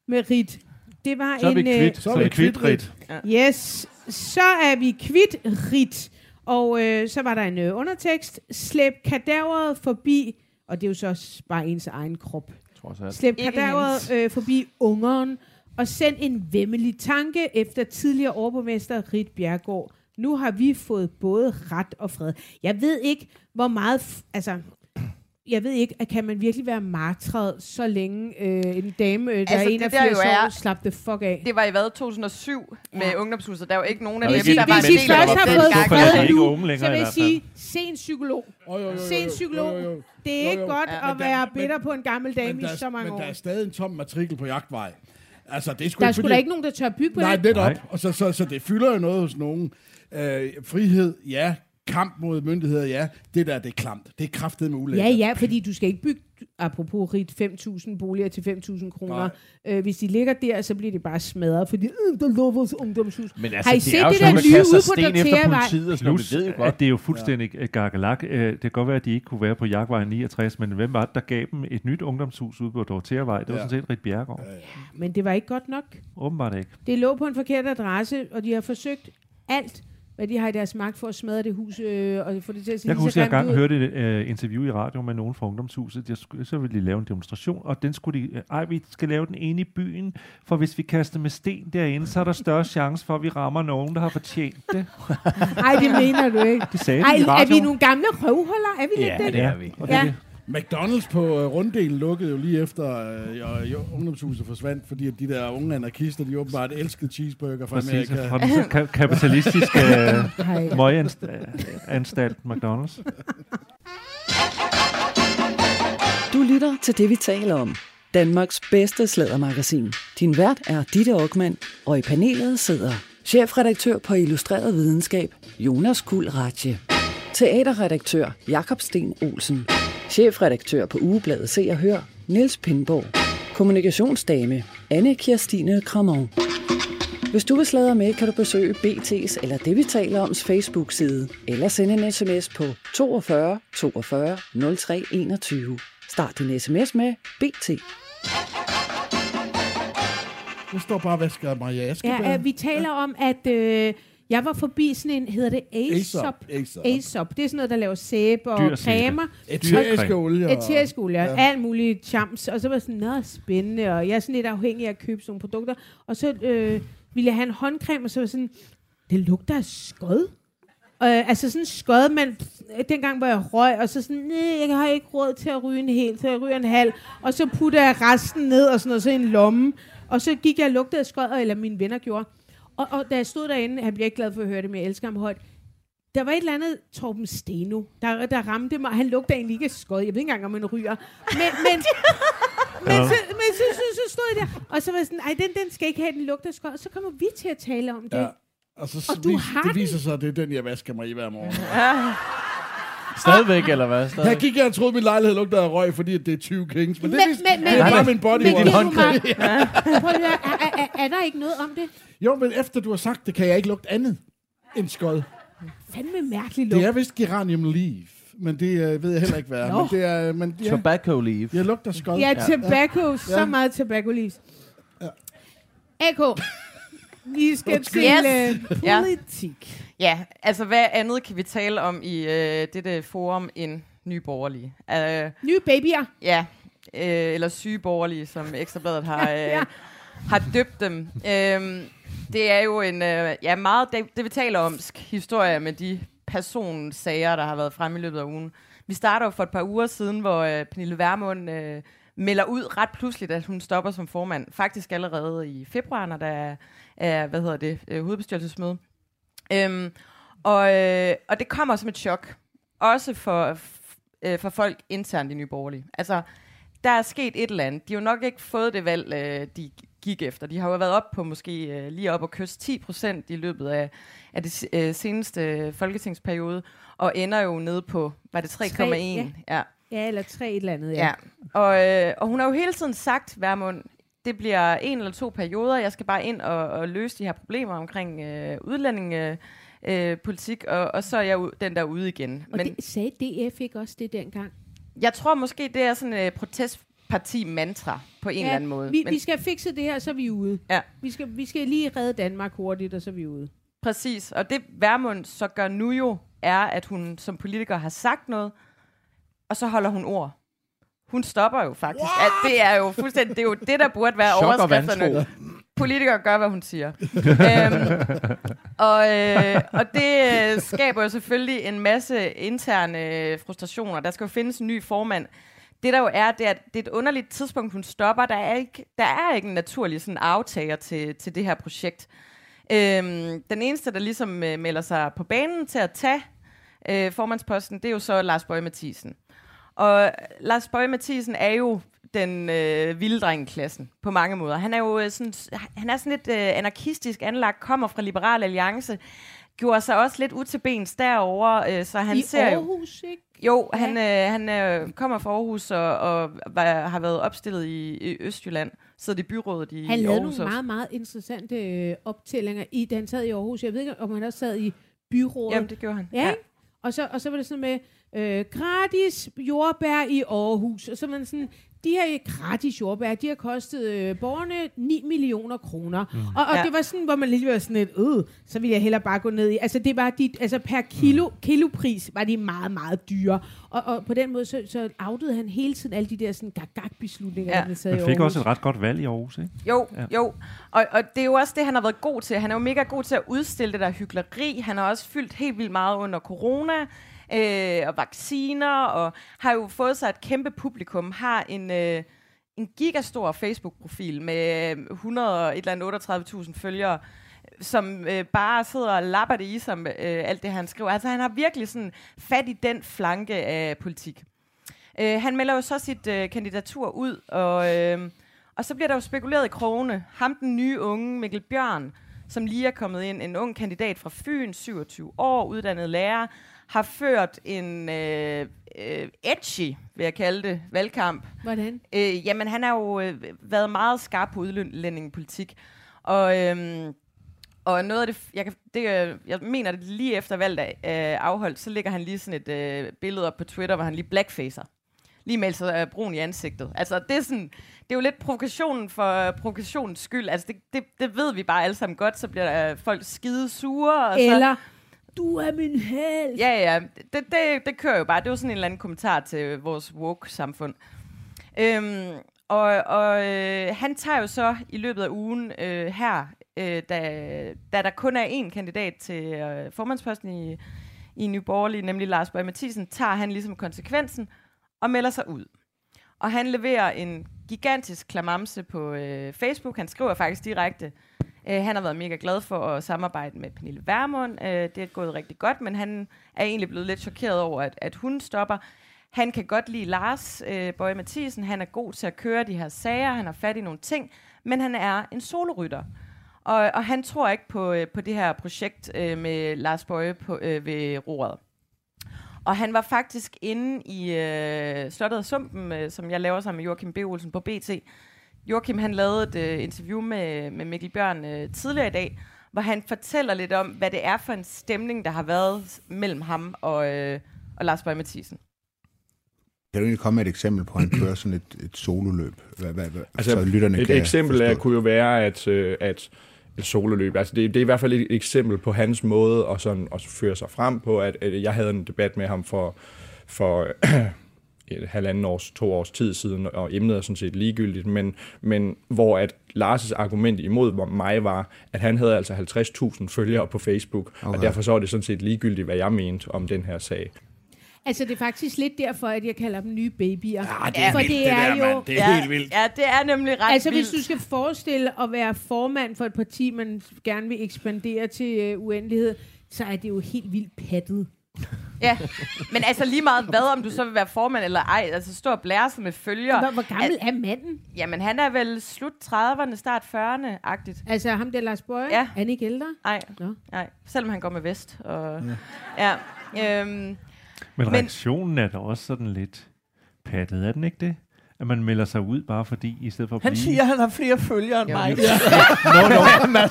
Speaker 2: med Rit? Det var
Speaker 4: Så er vi
Speaker 2: en...
Speaker 4: kvidt,
Speaker 6: så
Speaker 4: så
Speaker 6: er vi
Speaker 4: vi
Speaker 6: kvidt,
Speaker 4: kvidt, Rit.
Speaker 2: Yes, så er vi kvidt Rit. Og øh, så var der en øh, undertekst. Slæb kadaveret forbi, og det er jo så også bare ens egen krop.
Speaker 5: Trods alt.
Speaker 2: Slæb kadaveret øh, forbi ungeren, og send en vemmelig tanke efter tidligere overborgmester Rit Bjergård. Nu har vi fået både ret og fred. Jeg ved ikke, hvor meget... Altså, jeg ved ikke, at kan man virkelig være martret så længe øh, en dame, øh, der
Speaker 3: Altså,
Speaker 2: er
Speaker 3: det
Speaker 2: 81
Speaker 3: der jo
Speaker 2: år,
Speaker 3: er-
Speaker 2: slap the fuck af.
Speaker 3: Det var i hvad, 2007 med
Speaker 2: Ja.
Speaker 3: ungdomshuset. Der var ikke nogen af
Speaker 4: Der
Speaker 3: dem, der
Speaker 4: en
Speaker 3: var en
Speaker 2: Hvis I
Speaker 3: del af
Speaker 2: først har
Speaker 3: den
Speaker 2: fået
Speaker 4: er det
Speaker 2: nu, så vil jeg sige, se en psykolog.
Speaker 6: Oh, jo, jo, jo,
Speaker 2: Se en psykolog.
Speaker 6: jo.
Speaker 2: Det er ikke godt
Speaker 6: Ja,
Speaker 2: at være bitter på en gammel dame i så mange
Speaker 6: men der
Speaker 2: år.
Speaker 6: er stadig en tom matrikel på jagtvej. Altså, det er sgu
Speaker 2: Der er
Speaker 6: ikke
Speaker 2: sgu
Speaker 6: fordi-
Speaker 2: da ikke nogen, der tør bygge på
Speaker 6: Nej,
Speaker 2: det.
Speaker 6: netop.
Speaker 4: Nej.
Speaker 6: Og så, så, så det fylder jo noget hos nogen. Øh, frihed, ja. Kamp mod myndigheder, ja. Det der, det er klamt. Det er kraftet med ulækkert.
Speaker 2: Ja, ja, fordi du skal ikke bygge, apropos rigt, 5.000 boliger til 5.000 kroner. Øh, hvis de ligger der, så bliver de bare smadret, fordi øh, der lå vores ungdomshus.
Speaker 5: Men
Speaker 2: Har I
Speaker 5: det
Speaker 2: set
Speaker 5: er jo
Speaker 2: det
Speaker 5: sådan,
Speaker 2: der nye ude på
Speaker 5: sten efter
Speaker 2: Dorteavej?
Speaker 5: politiet og sådan noget.
Speaker 4: Plus,
Speaker 5: ved jo
Speaker 4: at
Speaker 5: godt.
Speaker 4: det er jo fuldstændig ja. gakkelak. Øh, Det kan godt være, at de ikke kunne være på Jagtvej 69, men hvem var det, der gav dem et nyt ungdomshus ude på Dorteavej? Det var
Speaker 6: Ja.
Speaker 4: sådan set Rit Bjergård.
Speaker 2: Men det var ikke godt nok.
Speaker 4: Åbenbart ikke.
Speaker 2: Det lå på en forkert adresse, og de har forsøgt alt, hvad de har i deres magt for at smadre det hus, øh, og få det til at se
Speaker 4: Jeg kan huske, at jeg engang
Speaker 2: ud.
Speaker 4: hørte et øh, interview i radio med nogen fra ungdomshuset. Jeg skulle, så ville de lave en demonstration, og den skulle de... Øh, ej, vi skal lave den inde i byen, for hvis vi kaster med sten derinde, så er der større chance for, at vi rammer nogen, der har fortjent det.
Speaker 2: Ej, det mener du ikke.
Speaker 4: Det sagde
Speaker 2: Ej,
Speaker 4: de i
Speaker 2: er vi
Speaker 4: radioen.
Speaker 2: nogle gamle røvhuller? Er vi
Speaker 5: Ja,
Speaker 2: lidt det?
Speaker 5: det er vi.
Speaker 4: Og det,
Speaker 2: Ja.
Speaker 6: McDonald's på uh, runddelen lukkede jo lige efter uh, jo, ungdomshuset forsvandt, fordi at de der unge anarkister, de åbenbart elskede cheeseburger fra
Speaker 4: Præcis,
Speaker 6: Amerika.
Speaker 4: fra den så ka- kapitalistiske øh, møganstalt McDonald's.
Speaker 1: Du lytter til det, vi taler om. Danmarks bedste slædermagasin. Din vært er Ditte Aukmann, og i panelet sidder chefredaktør på Illustreret Videnskab, Jonas Ratje. Teaterredaktør Jakob Sten Olsen. Chefredaktør på Ugebladet Se og Hør, Niels Pindborg. Kommunikationsdame, Anne Kirstine Kramon. Hvis du vil sladre med, kan du besøge BT's eller det, vi taler oms Facebook-side, eller sende en sms på 42 42 03 21. Start din sms med BT.
Speaker 6: Nu står bare og vasker Maria Askebær.
Speaker 2: Ja, øh, vi taler om, at øh, jeg var forbi sådan en, hedder det Aesop?
Speaker 6: Aesop.
Speaker 2: Aesop. Det er sådan noget, der laver sæbe og cremer.
Speaker 6: Eteriske olie.
Speaker 2: Eterisk olie,
Speaker 6: Ja.
Speaker 2: alt muligt chams. Og så var jeg sådan, nå, spændende. Og jeg er sådan lidt afhængig af at købe sådan nogle produkter. Og så øh, ville jeg have en håndcreme, og så var jeg sådan, det lugter af skod. Øh, altså sådan skod, men dengang var jeg røg, og så sådan, nej, jeg har ikke råd til at ryge en hel, så jeg ryger en halv. Og så putter jeg resten ned og sådan noget, så i en lomme. Og så gik jeg og lugtede af skod, eller mine venner gjorde. Og, og da jeg stod derinde, han bliver ikke glad for at høre det, men jeg elsker ham højt. Der var et eller andet Torben Steno, der, der ramte mig. Han lugter egentlig ikke skod. Jeg ved ikke engang, om han ryger. Men, men, men, så, men så, så, så, stod jeg der, og så var jeg sådan, ej, den, den skal ikke have, den lugter af skod. Og så kommer vi til at tale om det.
Speaker 6: Ja.
Speaker 2: Ja.
Speaker 6: Og, så,
Speaker 2: Og du
Speaker 6: vis,
Speaker 2: har
Speaker 6: det
Speaker 2: den.
Speaker 6: viser sig, at det er den, jeg vasker mig i hver morgen.
Speaker 5: Stadigvæk, eller hvad? Stadigvæk.
Speaker 6: gik jeg og troede, at min lejlighed lugtede af røg, fordi at det er 20 kings. Men det,
Speaker 2: Men- men-
Speaker 6: det er
Speaker 2: men-
Speaker 6: bare min body
Speaker 2: Men
Speaker 6: wash.
Speaker 2: du mig, prøv at høre, er, er, er, er der ikke noget om det?
Speaker 6: Jo, men efter du har sagt det, kan jeg ikke lugte andet end skod.
Speaker 2: Fandme mærkelig lugt.
Speaker 6: Det er vist geranium leaf, men det øh, ved jeg heller ikke, hvad er.
Speaker 2: Nå.
Speaker 6: Men det er, men ja,
Speaker 5: Tobacco leaf.
Speaker 6: jeg lugter skod.
Speaker 2: Ja, tobacco. Så
Speaker 6: Ja.
Speaker 2: meget tobacco leaves. AK. Vi skal til
Speaker 3: Yes.
Speaker 2: øh,
Speaker 3: Ja.
Speaker 2: politik.
Speaker 3: Ja, altså hvad andet kan vi tale om i øh, dette forum end nye borgerlige? Øh,
Speaker 2: Nye babyer.
Speaker 3: ja, øh, eller syge borgerlige, som Ekstrabladet har, øh,
Speaker 2: Ja.
Speaker 3: har døbt dem. Øhm, det er jo en øh, ja, meget, det, det vi taler om, historie med de personsager, der har været frem i løbet af ugen. Vi starter jo for et par uger siden, hvor øh, Pernille Vermund øh, melder ud ret pludseligt, at hun stopper som formand. Faktisk allerede i februar, når der er, er hvad hedder det, øh, hovedbestyrelsesmøde. Øhm, og, øh, og det kommer som et chok. Også for, øh, for folk internt i Nye Borgerlige. Altså, der er sket et eller andet. De har jo nok ikke fået det valg, øh, de gik efter. De har jo været op på måske øh, lige op og kysse 10 procent i løbet af, af det øh, seneste folketingsperiode, og ender jo nede på, var det 3,1?
Speaker 2: Ja.
Speaker 3: ja.
Speaker 2: Ja, eller tre et eller andet, ja.
Speaker 3: ja. Og, øh, og hun har jo hele tiden sagt, Værmund, det bliver en eller to perioder, jeg skal bare ind og, og løse de her problemer omkring øh, udlændingepolitik, øh, og, og så er jeg den der ude igen.
Speaker 2: Og Men, det, sagde DF ikke også det dengang?
Speaker 3: Jeg tror måske, det er sådan et øh, protestparti-mantra på en ja, eller anden måde.
Speaker 2: Vi, Men, vi skal fikse det her, så er vi ude.
Speaker 3: Ja.
Speaker 2: Vi skal, vi skal lige redde Danmark hurtigt, og så er vi ude.
Speaker 3: Præcis, og det Værmund så gør nu jo, er, at hun som politiker har sagt noget, og så holder hun ord. Hun stopper jo faktisk. At det er jo fuldstændig, det er jo det, der burde være
Speaker 5: Chok
Speaker 3: overskrifterne. Politikere gør, hvad hun siger. øhm, og, øh, og det øh, skaber jo selvfølgelig en masse interne øh, frustrationer. Der skal jo findes en ny formand. Det der jo er, det er, det er et underligt tidspunkt, hun stopper. Der er ikke, der er ikke en naturlig sådan, aftager til, til det her projekt. Øhm, den eneste, der ligesom øh, melder sig på banen til at tage øh, formandsposten, det er jo så Lars Bøge Mathisen. Og Lars Bøge Mathisen er jo den øh, vilde dreng i klassen på mange måder. Han er jo øh, sådan, han er sådan lidt øh, anarkistisk anlagt, kommer fra Liberal Alliance, gjorde sig også lidt ud til bens derover, øh, så han
Speaker 2: I
Speaker 3: ser jo...
Speaker 2: Aarhus, ikke?
Speaker 3: Jo, han, øh, han øh, kommer fra Aarhus og, og var, har været opstillet i, i Østjylland, sidder i byrådet i
Speaker 2: Han
Speaker 3: i
Speaker 2: lavede
Speaker 3: Aarhus
Speaker 2: nogle meget, meget interessante øh, optællinger, i, da han sad i Aarhus. Jeg ved ikke, om han også sad i byrådet.
Speaker 3: Jamen, det gjorde han.
Speaker 2: Ja, ja. Og, så, og så var det sådan med, øh, gratis jordbær i Aarhus. Og så var man sådan, de her gratis jordbær, de har kostet øh, borgerne 9 millioner kroner. Mm. Og, og
Speaker 3: Ja.
Speaker 2: det var sådan, hvor man lige var sådan lidt, øh, så ville jeg hellere bare gå ned i. Altså det var de, altså per kilo, kilopris var de meget, meget dyre. Og, og på den måde, så, så outede han hele tiden alle de der sådan gag-gag-beslutninger,
Speaker 3: Ja.
Speaker 2: han sad i
Speaker 4: Han
Speaker 2: Aarhus.
Speaker 4: fik også et ret godt valg i Aarhus, ikke?
Speaker 3: Jo,
Speaker 4: ja.
Speaker 3: jo. Og, og det er jo også det, han har været god til. Han er jo mega god til at udstille det der hyggeleri. Han har også fyldt helt vildt meget under corona øh, og vacciner, og har jo fået sig et kæmpe publikum. Har en, øh, en gigastor Facebook-profil med øh, 100 et eller andet 38.000 følgere, som øh, bare sidder og lapper det i som øh, alt det, han skriver. Altså han har virkelig sådan fat i den flanke af politik. Øh, han melder jo så sit øh, kandidatur ud, og, øh, og så bliver der jo spekuleret i krogene. Ham, den nye unge Mikkel Bjørn, som lige er kommet ind, en ung kandidat fra Fyn, 27 år, uddannet lærer, har ført en øh, øh, edgy, vil jeg kalde det, valgkamp.
Speaker 2: Hvordan?
Speaker 3: Øh, jamen, han har jo øh, været meget skarp på udlændingepolitik. Og, øhm, og noget af det, jeg, kan, det, øh, jeg mener, det lige efter valget er øh, afholdt, så ligger han lige sådan et øh, billede op på Twitter, hvor han lige blackfacer. Lige melder sig øh, brun i ansigtet. Altså, det er, sådan, det er jo lidt provokationen for provokationens skyld. Altså, det, det, det ved vi bare alle sammen godt, så bliver der, øh, folk skide sure. Og så,
Speaker 2: Eller, du er min held.
Speaker 3: Ja, ja, det, det, det kører jo bare. Det var sådan en eller anden kommentar til vores woke-samfund. Øhm, og og øh, han tager jo så i løbet af ugen øh, her, øh, da, da der kun er én kandidat til øh, formandsposten i, i Nye Borgerlige, nemlig Lars Borg Mathisen, tager han ligesom konsekvensen og melder sig ud. Og han leverer en gigantisk klamamse på øh, Facebook. Han skriver faktisk direkte, øh, han har været mega glad for at samarbejde med Pernille Vermund. Øh, det er gået rigtig godt, men han er egentlig blevet lidt chokeret over, at, at hun stopper. Han kan godt lide Lars øh, Bøje Mathisen. Han er god til at køre de her sager. Han har fat i nogle ting, men han er en solorytter. Og, og han tror ikke på, øh, på det her projekt øh, med Lars Bøje på, øh, ved roret. Og han var faktisk inde i øh, Slottet af Sumpen, øh, som jeg laver sammen med Joachim B. Olsen på BT. Joachim han lavede et øh, interview med, med Mikkel Bjørn øh, tidligere i dag, hvor han fortæller lidt om, hvad det er for en stemning, der har været mellem ham og, øh, og Lars Bøge Mathisen.
Speaker 7: Kan du egentlig komme med et eksempel på, at han kører sådan et, et sololøb? Hvad, hvad, hvad,
Speaker 8: Altså,
Speaker 7: så lytterne
Speaker 8: et
Speaker 7: kan
Speaker 8: eksempel er,
Speaker 7: forstå?
Speaker 8: kunne jo være, at, øh, at et sololøb, altså det, det er i hvert fald et eksempel på hans måde at, sådan, at føre sig frem på, at, at jeg havde en debat med ham for, for et halvanden års, to års tid siden, og emnet er sådan set ligegyldigt, men, men hvor at Lars' argument imod mig var, at han havde altså 50.000 følgere på Facebook, okay. og derfor så var det sådan set ligegyldigt, hvad jeg mente om den her sag.
Speaker 2: Altså, det er faktisk lidt derfor, at jeg kalder dem nye babyer.
Speaker 6: Ja, det
Speaker 2: er For vildt, det er
Speaker 6: der,
Speaker 2: jo-
Speaker 6: mand. Det er
Speaker 3: ja,
Speaker 6: helt vildt.
Speaker 3: Ja, det er nemlig ret
Speaker 2: Altså,
Speaker 3: vildt.
Speaker 2: hvis du skal forestille at være formand for et parti, man gerne vil ekspandere til øh, uendelighed, så er det jo helt vildt pattet.
Speaker 3: Ja, men altså lige meget hvad, om du så vil være formand eller ej, altså stå og blære sig med følger.
Speaker 2: Hvor, hvor gammel er manden?
Speaker 3: Jamen, han er vel slut 30'erne, start 40'erne-agtigt.
Speaker 2: Altså, ham der Lars Bøje?
Speaker 3: Ja.
Speaker 2: Er han ikke ældre?
Speaker 3: Nej, nej, selvom han går med vest. Og, ja. ja øhm,
Speaker 4: Men
Speaker 3: Men-
Speaker 4: reaktionen er da også sådan lidt pattet, er den ikke det? At man melder sig ud bare fordi, i stedet for at
Speaker 5: Han
Speaker 4: blive...
Speaker 5: siger, at han har flere følgere end mig.
Speaker 4: Nå, nå.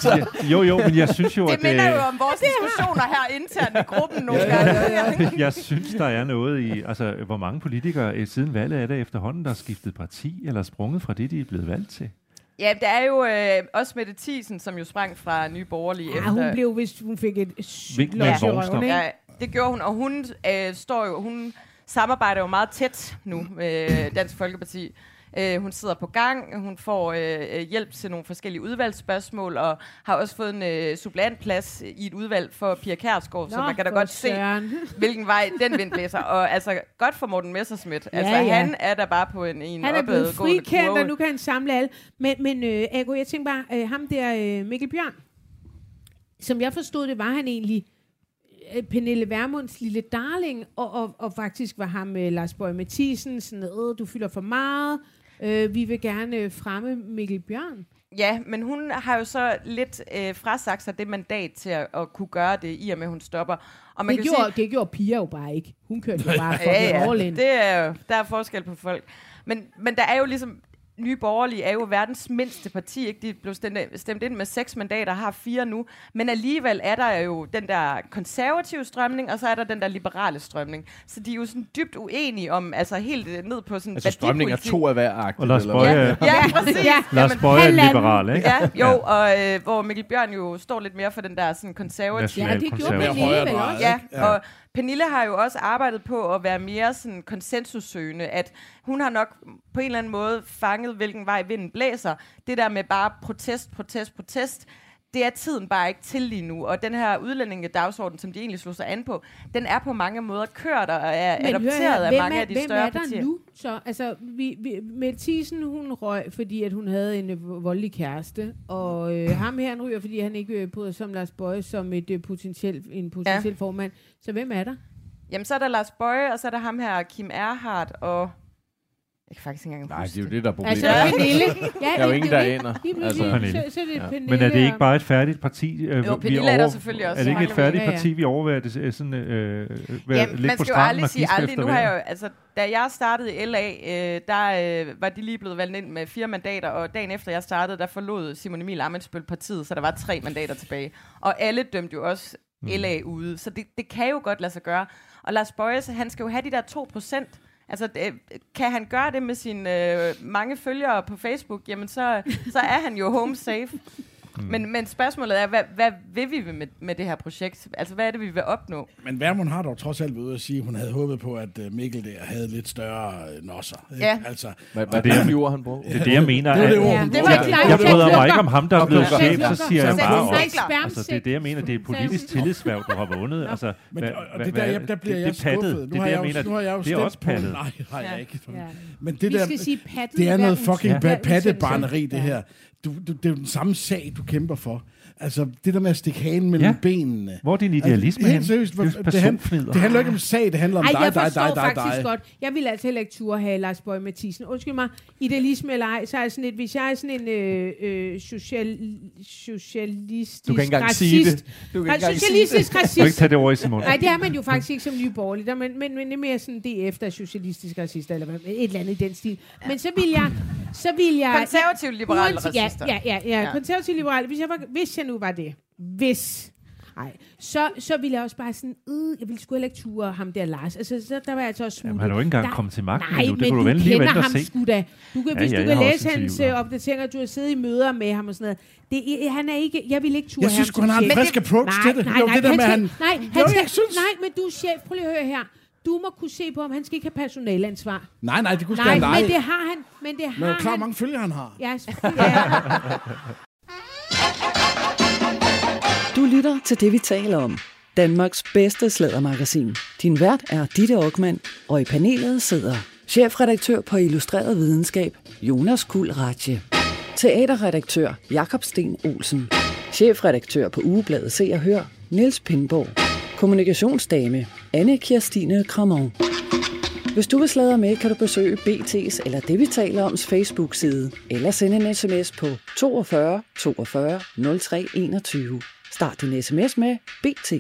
Speaker 4: Ja, jo, jo, men jeg synes jo,
Speaker 3: det
Speaker 4: at...
Speaker 3: minder
Speaker 4: øh,
Speaker 3: jo om vores diskussioner her internt i gruppen nogle gange.
Speaker 4: jeg synes, der er noget i... Altså, hvor mange politikere øh, siden valget er der efterhånden, der har skiftet parti eller sprunget fra det, de er blevet valgt til?
Speaker 3: Ja, der er jo øh, også Mette Thiesen, som jo sprang fra Nye Borgerlige
Speaker 2: Ja,
Speaker 3: efter...
Speaker 2: hun blev, hvis hun fik et sygt ikke?
Speaker 3: Ja, det gjorde hun, og hun øh, står jo, hun samarbejder jo meget tæt nu med Dansk Folkeparti. Øh, hun sidder på gang, hun får øh, øh, hjælp til nogle forskellige udvalgsspørgsmål, og har også fået en øh, suppleantplads i et udvalg for Pia Kærsgaard, så man kan da godt se,
Speaker 2: søren.
Speaker 3: hvilken vej den vind blæser. Og altså, godt for Morten Messerschmidt. Altså,
Speaker 2: Ja, ja.
Speaker 3: han er der bare på en, en
Speaker 2: Han er blevet frikendt, og nu kan han samle alle. Men, men øh, Ago, jeg tænker bare, øh, ham der øh, Mikkel Bjørn, som jeg forstod det, var han egentlig øh, Pernille Vermunds lille darling, og, og, og faktisk var ham øh, Lars Bøge Mathisen, sådan noget, du fylder for meget, øh, vi vil gerne øh, fremme Mikkel Bjørn.
Speaker 3: Ja, men hun har jo så lidt øh, frasagt sig det mandat til at, at kunne gøre det, i og med, at hun stopper. Og man
Speaker 2: Det
Speaker 3: kan
Speaker 2: gjorde, det gjorde Pia jo bare ikke. Hun kørte jo bare
Speaker 3: sige,
Speaker 2: fucking
Speaker 3: ja, ja, det er jo, der er forskel på folk. Men, men der er jo ligesom, Nye Borgerlige er jo verdens mindste parti, ikke? De blev stemt, ind med seks mandater, har fire nu. Men alligevel er der jo den der konservative strømning, og så er der den der liberale strømning. Så de er jo sådan dybt uenige om, altså helt ned på sådan
Speaker 5: Altså strømning er to af hver agt.
Speaker 4: Og Lars Bøje,
Speaker 3: Ja,
Speaker 4: ja.
Speaker 3: ja, præcis.
Speaker 2: Ja.
Speaker 4: Lars Bøje er liberal, ikke?
Speaker 3: Ja, jo, og øh, hvor Mikkel Bjørn jo står lidt mere for den der sådan konservative
Speaker 2: Ja, det gjorde
Speaker 4: Nationalkonservativ.
Speaker 2: Pernille
Speaker 6: højre
Speaker 2: vel
Speaker 6: drejet,
Speaker 2: også.
Speaker 6: Ja.
Speaker 3: og Pernille har jo også arbejdet på at være mere sådan konsensussøgende, at hun har nok på en eller anden måde fanget, hvilken vej vinden blæser. Det der med bare protest, protest, protest, det er tiden bare ikke til lige nu. Og den her udlændingedagsorden, som de egentlig slog sig an på, den er på mange måder kørt og er
Speaker 2: Men
Speaker 3: adopteret
Speaker 2: her,
Speaker 3: af
Speaker 2: hvem
Speaker 3: mange
Speaker 2: er,
Speaker 3: af de
Speaker 2: hvem
Speaker 3: større
Speaker 2: er der
Speaker 3: partier.
Speaker 2: nu? Så, altså, vi, vi, Mette Thiesen, hun røg, fordi at hun havde en øh, voldelig kæreste, og øh, ham her, han ryger, fordi han ikke øh, bryder sig om Lars Bøje som et, øh, potentiel, en potentiel ja. formand. Så hvem er der?
Speaker 3: Jamen, så er der Lars Bøje, og så er der ham her, Kim Erhardt, og... Jeg kan faktisk ikke engang
Speaker 5: Nej, det er jo det, der er problemet.
Speaker 2: Altså,
Speaker 3: Ja.
Speaker 2: Pernille. Ja,
Speaker 5: Der er jo
Speaker 2: det
Speaker 5: ingen, der.
Speaker 2: Lige
Speaker 5: Altså.
Speaker 4: Pernille.
Speaker 2: så, så er det
Speaker 5: Ja.
Speaker 2: Pernille.
Speaker 4: Men er det ikke bare et færdigt parti? Øh,
Speaker 3: Jo,
Speaker 4: vi
Speaker 3: Pernille er der
Speaker 4: over-
Speaker 3: selvfølgelig også.
Speaker 4: Er det ikke et færdigt
Speaker 2: Ja, ja.
Speaker 4: parti, vi overvejer det øh, sådan, øh, øh, være
Speaker 3: Ja,
Speaker 4: lidt
Speaker 3: man
Speaker 4: på
Speaker 3: skal jo aldrig sige aldrig. Nu har jeg jo, altså, da jeg startede i LA, øh, der øh, var de lige blevet valgt ind med fire mandater, og dagen efter jeg startede, der forlod Simon Emil Amensbøl partiet, så der var tre mandater tilbage. Og alle dømte jo også
Speaker 4: Mm.
Speaker 3: LA ude, så det, det kan jo godt lade sig gøre. Og Lars Bøjes, han skal jo have de der 2 procent. Altså, det, kan han gøre det med sine øh, mange følgere på Facebook, jamen så, så er han jo home safe.
Speaker 4: Mm.
Speaker 3: Men, men spørgsmålet er, hvad, hvad vil vi med, med det her projekt? Altså, hvad er det, vi vil opnå?
Speaker 6: Men Vermund har dog trods alt været ude at sige, at hun havde håbet på, at øh, Mikkel der havde lidt større øh, nosser. ikke?
Speaker 3: Ja.
Speaker 6: Altså,
Speaker 5: Hvad, hvad
Speaker 4: det
Speaker 5: det
Speaker 4: er-
Speaker 5: er det ord, han brugte?
Speaker 4: Det er det, jeg mener.
Speaker 6: Det var det ord,
Speaker 2: Ja, det var klart.
Speaker 4: Jeg bryder mig ikke om ham, der er blevet chef, så siger jeg bare op. Altså, det er det, jeg mener. Det er et politisk tillidssværv, du har vundet. Altså,
Speaker 6: Men, og, det der, jeg, der bliver
Speaker 4: det-
Speaker 6: jeg
Speaker 4: det er
Speaker 6: skuffet.
Speaker 4: Det er det,
Speaker 6: jeg,
Speaker 4: jeg
Speaker 6: jo,
Speaker 4: mener.
Speaker 6: nu har jeg jo
Speaker 4: Det er
Speaker 6: stemt
Speaker 4: også
Speaker 6: på-
Speaker 4: pattet.
Speaker 6: Nej, har jeg
Speaker 3: Ja.
Speaker 6: ikke. Men det der, det er noget fucking pattebarneri, det her. Du, du, det er jo den samme sag, du kæmper for. Altså, det der med at stikke hanen mellem
Speaker 4: Ja.
Speaker 6: benene.
Speaker 4: Hvor er din idealisme
Speaker 6: helt
Speaker 4: hen?
Speaker 6: seriøst,
Speaker 4: Det er
Speaker 6: hvor- det, han,
Speaker 4: personfnider.
Speaker 6: det handler ikke om sag, det handler om
Speaker 2: Ej,
Speaker 6: dig,
Speaker 2: jeg
Speaker 6: dig,
Speaker 2: forstår
Speaker 6: dig, dig,
Speaker 2: faktisk
Speaker 6: dig.
Speaker 2: godt. Jeg vil altså heller ikke turde have Lars Bøge Mathisen. Undskyld mig, idealisme eller ej, så er jeg sådan et, hvis jeg er sådan en øh, øh, social, socialistisk
Speaker 5: Du kan ikke engang
Speaker 2: racist,
Speaker 5: sige det. Du kan ikke engang sige det.
Speaker 2: socialistisk
Speaker 4: Du kan ikke
Speaker 2: racist.
Speaker 4: tage det over i Simon.
Speaker 2: Nej, det er man jo faktisk ikke som nye borgerlige, der, men, men, men det er mere sådan DF, der er socialistisk racist, eller hvad, et eller andet i den stil. Men så vil jeg... Så vil jeg
Speaker 3: Konservativ liberale racister.
Speaker 2: ja, ja, ja,
Speaker 3: Ja.
Speaker 2: ja. konservativ liberale. Hvis jeg, var, hvis jeg nu var det, hvis, nej, så, så ville jeg også bare sådan, øh, jeg ville sgu heller ikke ture ham der Lars. Altså, så, der var jeg altså også smuttet.
Speaker 4: Jamen, han er jo ikke engang
Speaker 2: Der-
Speaker 4: kommet til magten
Speaker 2: Nej,
Speaker 4: endnu. Det
Speaker 2: men
Speaker 4: kunne du
Speaker 2: du kender ham sgu da. Du kan,
Speaker 4: Ja,
Speaker 2: hvis
Speaker 4: ja,
Speaker 2: du
Speaker 4: jeg
Speaker 2: kan
Speaker 4: har
Speaker 2: læse hans øh, opdateringer, du har siddet i møder med ham og sådan noget. Det, han er ikke, jeg vil ikke ture
Speaker 6: Jeg synes
Speaker 2: ham
Speaker 6: sgu, han har en frisk approach
Speaker 2: nej,
Speaker 6: til det.
Speaker 2: Nej,
Speaker 6: Jo,
Speaker 2: nej,
Speaker 6: det der
Speaker 2: han
Speaker 6: med, han-
Speaker 2: nej,
Speaker 6: Jo,
Speaker 2: han skal,
Speaker 6: jeg synes-
Speaker 2: nej, men du er chef. Prøv lige at høre her. du må kunne se på, om han skal ikke have personalansvar.
Speaker 6: Nej, nej, det kunne
Speaker 2: Nej,
Speaker 6: skal nej.
Speaker 2: men det har han. Men det har
Speaker 6: Men er klar,
Speaker 2: han.
Speaker 6: mange følgere han har?
Speaker 2: Ja.
Speaker 1: Du lytter til det, vi taler om. Danmarks bedste slædermagasin. Din vært er Ditte Aukmann, og i panelet sidder chefredaktør på Illustreret Videnskab, Jonas Kuld Ratje. Teaterredaktør, Jakob Sten Olsen. Chefredaktør på Ugebladet Se og Hør, Niels Pindborg. Kommunikationsdame, Anne Kirstine Kramon. Hvis du vil sladre med, kan du besøge BT's eller det, vi taler oms Facebook-side, eller sende en sms på 42 42 03 21. Start din sms med BT.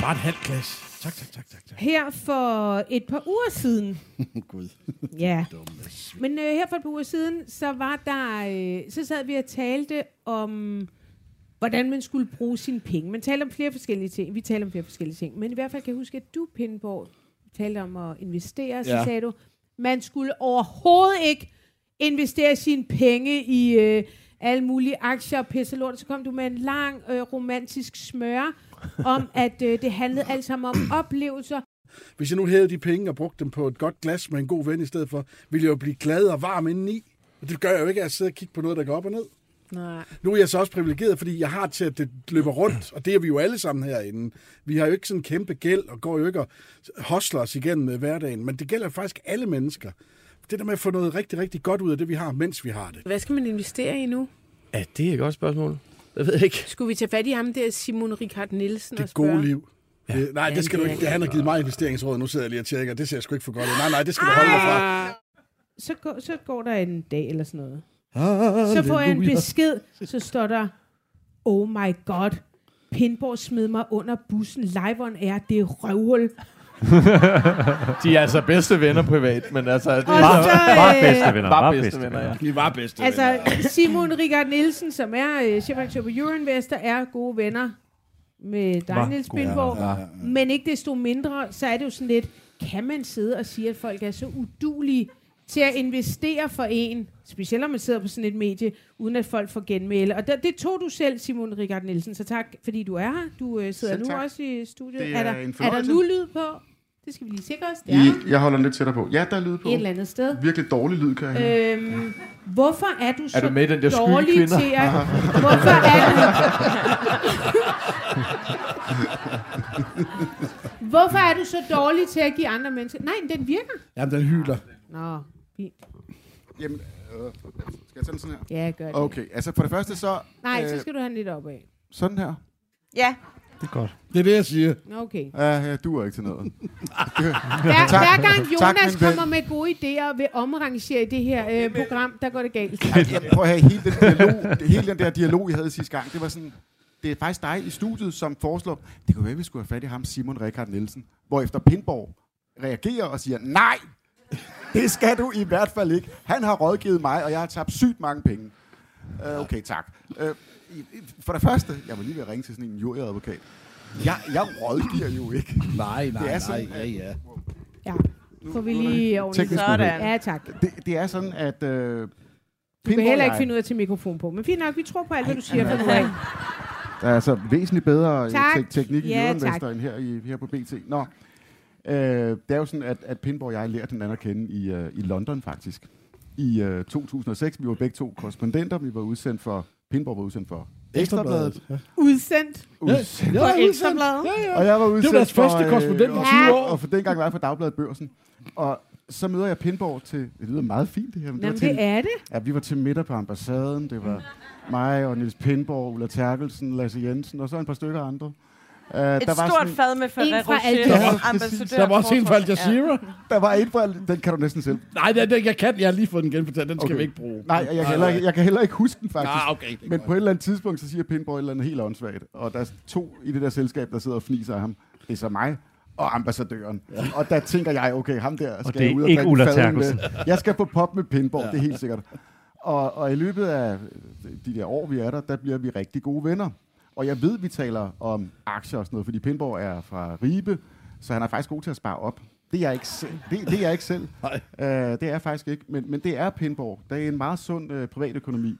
Speaker 6: Bare et halvt glas. Tak, tak, tak, tak. tak.
Speaker 2: Her for et par uger siden,
Speaker 6: Gud.
Speaker 2: ja, men øh, her for et par uger siden, så var der, øh, så sad vi og talte om, hvordan man skulle bruge sine penge. Man talte om flere forskellige ting. Vi talte om flere forskellige ting. Men i hvert fald kan jeg huske, at du, Pindborg, talte om at investere. Så
Speaker 6: ja.
Speaker 2: sagde du, man skulle overhovedet ikke investere sine penge i øh, alle mulige aktier og pisse lort. Så kom du med en lang øh, romantisk smør om, at øh, det handlede alt sammen om oplevelser.
Speaker 6: Hvis jeg nu havde de penge og brugte dem på et godt glas med en god ven i stedet for, ville jeg jo blive glad og varm indeni. Og det gør jeg jo ikke, at jeg sidder og kigger på noget, der går op og ned.
Speaker 2: Nej.
Speaker 6: Nu er jeg så også privilegeret, fordi jeg har til, at det løber rundt, og det er vi jo alle sammen herinde. Vi har jo ikke sådan en kæmpe gæld, og går jo ikke og hostler os igennem øh, hverdagen, men det gælder faktisk alle mennesker. Det der med at få noget rigtig, rigtig godt ud af det, vi har, mens vi har det.
Speaker 9: Hvad skal man investere i nu?
Speaker 10: Ja, det er et godt spørgsmål. Jeg ved ikke.
Speaker 9: Skulle vi tage fat i ham der, Simon Richard Nielsen, og
Speaker 6: Det
Speaker 9: spørge?
Speaker 6: gode liv. Ja. Det, nej,
Speaker 9: Ja,
Speaker 6: det skal
Speaker 9: det
Speaker 6: du ikke. Han har givet mig investeringsråd, nu sidder jeg lige og tjekker. Det ser jeg sgu ikke for godt ud. Nej, nej, det skal du holde dig fra.
Speaker 2: Så går, så går der en dag eller sådan noget. Så får jeg en
Speaker 6: Halleluja.
Speaker 2: besked, så står der, oh my god, Pindborg smed mig under bussen. Live on air, det er røvhul.
Speaker 5: De er altså bedste venner privat, men altså... Det er
Speaker 2: så,
Speaker 4: Var
Speaker 2: øh,
Speaker 4: bedste venner.
Speaker 5: Var
Speaker 4: Var
Speaker 5: bedste
Speaker 4: bedste
Speaker 5: venner, ja.
Speaker 6: Vi var bedste
Speaker 2: altså
Speaker 6: venner.
Speaker 2: Simon Richard Nielsen, som er øh, chefredaktør på Euroinvestor, er gode venner med dig,
Speaker 4: Var
Speaker 2: Niels
Speaker 4: gode
Speaker 2: Pindborg.
Speaker 6: Ja, ja, ja.
Speaker 2: Men ikke desto mindre, så er det jo sådan lidt, kan man sidde og sige, at folk er så udulige til at investere for en, specielt når man sidder på sådan et medie, uden at folk får genmæle. Og det, det tog du selv, Simon Richard Nielsen, så tak, fordi du er her. Du øh, sidder
Speaker 11: Selv
Speaker 2: nu
Speaker 11: tak.
Speaker 2: også i studiet.
Speaker 11: Det
Speaker 2: er,
Speaker 11: er
Speaker 2: der,
Speaker 11: en
Speaker 2: er der nu lyd på? Det skal vi lige sikre os. Det er.
Speaker 11: I, jeg holder lidt tættere på. Ja, der er lyd på.
Speaker 2: et eller andet sted.
Speaker 11: Virkelig dårlig lyd, kan jeg høre.
Speaker 2: Øhm, hvorfor er du så
Speaker 5: Er du med den der
Speaker 2: dårlig til at... Hvorfor er du... hvorfor er du så dårlig til at give andre mennesker... Nej, men den virker.
Speaker 6: Jamen, den hyler.
Speaker 2: Nå, fint.
Speaker 11: Jamen, øh, skal jeg tage den sådan her?
Speaker 2: Ja, gør det.
Speaker 11: Okay, altså for det første så...
Speaker 2: Nej,
Speaker 11: øh,
Speaker 2: så skal du have den lidt opad.
Speaker 11: Sådan her.
Speaker 3: Ja,
Speaker 4: Det er godt.
Speaker 6: Det er det, jeg siger.
Speaker 2: Okay.
Speaker 11: Ja, jeg duer ikke til noget.
Speaker 2: Hver,
Speaker 11: Tak.
Speaker 2: hver gang
Speaker 11: Tak,
Speaker 2: Jonas
Speaker 11: ven.
Speaker 2: kommer med gode idéer og vil omrangere det her øh, program, der går det galt.
Speaker 11: Jeg prøver at have hele den dialog, hele den der dialog, vi havde sidste gang. Det var sådan, det er faktisk dig i studiet, som foreslår, det kunne være, at vi skulle have fat i ham, Simon Rikard Nielsen. Hvorefter Pindborg reagerer og siger, nej, det skal du i hvert fald ikke. Han har rådgivet mig, og jeg har tabt sygt mange penge. Uh, okay, tak. Uh, for det første, jeg var lige ved at ringe til sådan en juryadvokat. Jeg, jeg rådgiver jo ikke.
Speaker 6: Nej, nej,
Speaker 11: Det er
Speaker 6: nej.
Speaker 11: sådan,
Speaker 6: Ja, ja.
Speaker 2: Ja, får vi lige ordentligt.
Speaker 3: Sådan.
Speaker 2: Ja, tak.
Speaker 11: Det, det er sådan, at... Uh,
Speaker 2: Du kan heller ikke finde ud af at tage mikrofon på. Men fint nok, vi tror på alt, hvad du siger for nu af.
Speaker 11: Der er altså væsentligt bedre øh,
Speaker 2: Tak.
Speaker 11: te- teknik i
Speaker 2: Ja, tak.
Speaker 11: end her, i, her på BT. Nå, øh, det er jo sådan, at, at Pindborg og jeg har lært hinanden at kende i, øh, i London faktisk. I øh, 2006, vi var begge to korrespondenter. Vi var udsendt for, Pindborg var udsendt for Ekstrabladet.
Speaker 6: Ja.
Speaker 2: Udsendt
Speaker 11: Udsendt.
Speaker 6: Ja, udsendt.
Speaker 2: Ekstrabladet.
Speaker 6: Ja, ja.
Speaker 11: Og jeg var
Speaker 6: Det
Speaker 11: udsendt
Speaker 6: var deres
Speaker 11: for,
Speaker 6: første korrespondent i
Speaker 11: og-
Speaker 6: 20 år.
Speaker 11: Og for dengang var jeg for Dagbladet Børsen. Og så møder jeg Pindborg til, det lyder meget fint det her, men det var
Speaker 2: Jamen,
Speaker 11: til,
Speaker 2: det er det.
Speaker 11: Ja, vi var til middag på ambassaden. Det var mig og Niels Pindborg, Ulla Terkelsen, Lasse Jensen og så en par stykker andre. Uh,
Speaker 3: et stort fad med Ferrero Rocher. Ambassadør.
Speaker 6: Der var også en fra Al
Speaker 3: Ja.
Speaker 6: Jazeera.
Speaker 11: Der var en fra, den kan du næsten selv.
Speaker 6: Nej, den, den, jeg kan. Jeg har lige fået den genfortalt. Den skal
Speaker 11: Okay.
Speaker 6: vi ikke bruge.
Speaker 11: Nej, jeg kan, heller, ikke- jeg kan heller ikke huske den faktisk.
Speaker 6: Ah, okay.
Speaker 11: Men på et eller andet tidspunkt, så siger Pindborg et eller andet helt åndssvagt. Og der er to i det der selskab, der sidder og fniser af ham. Det er så mig og ambassadøren. Ja. Og der tænker jeg, okay, ham der skal
Speaker 4: det er
Speaker 11: jeg ud og
Speaker 4: ikke Ulla
Speaker 11: med. Jeg skal på pop med Pindborg, ja. det er helt sikkert. Og, og i løbet af de der år, vi er der, der bliver vi rigtig gode venner. Og jeg ved, vi taler om aktier og sådan noget, fordi Pindborg er fra Ribe, så han er faktisk god til at spare op. Det er jeg ikke selv. Det, det er jeg ikke selv.
Speaker 6: Nej.
Speaker 11: Uh, det er jeg faktisk ikke. Men, men det er Pindborg. Det er en meget sund uh, privatøkonomi.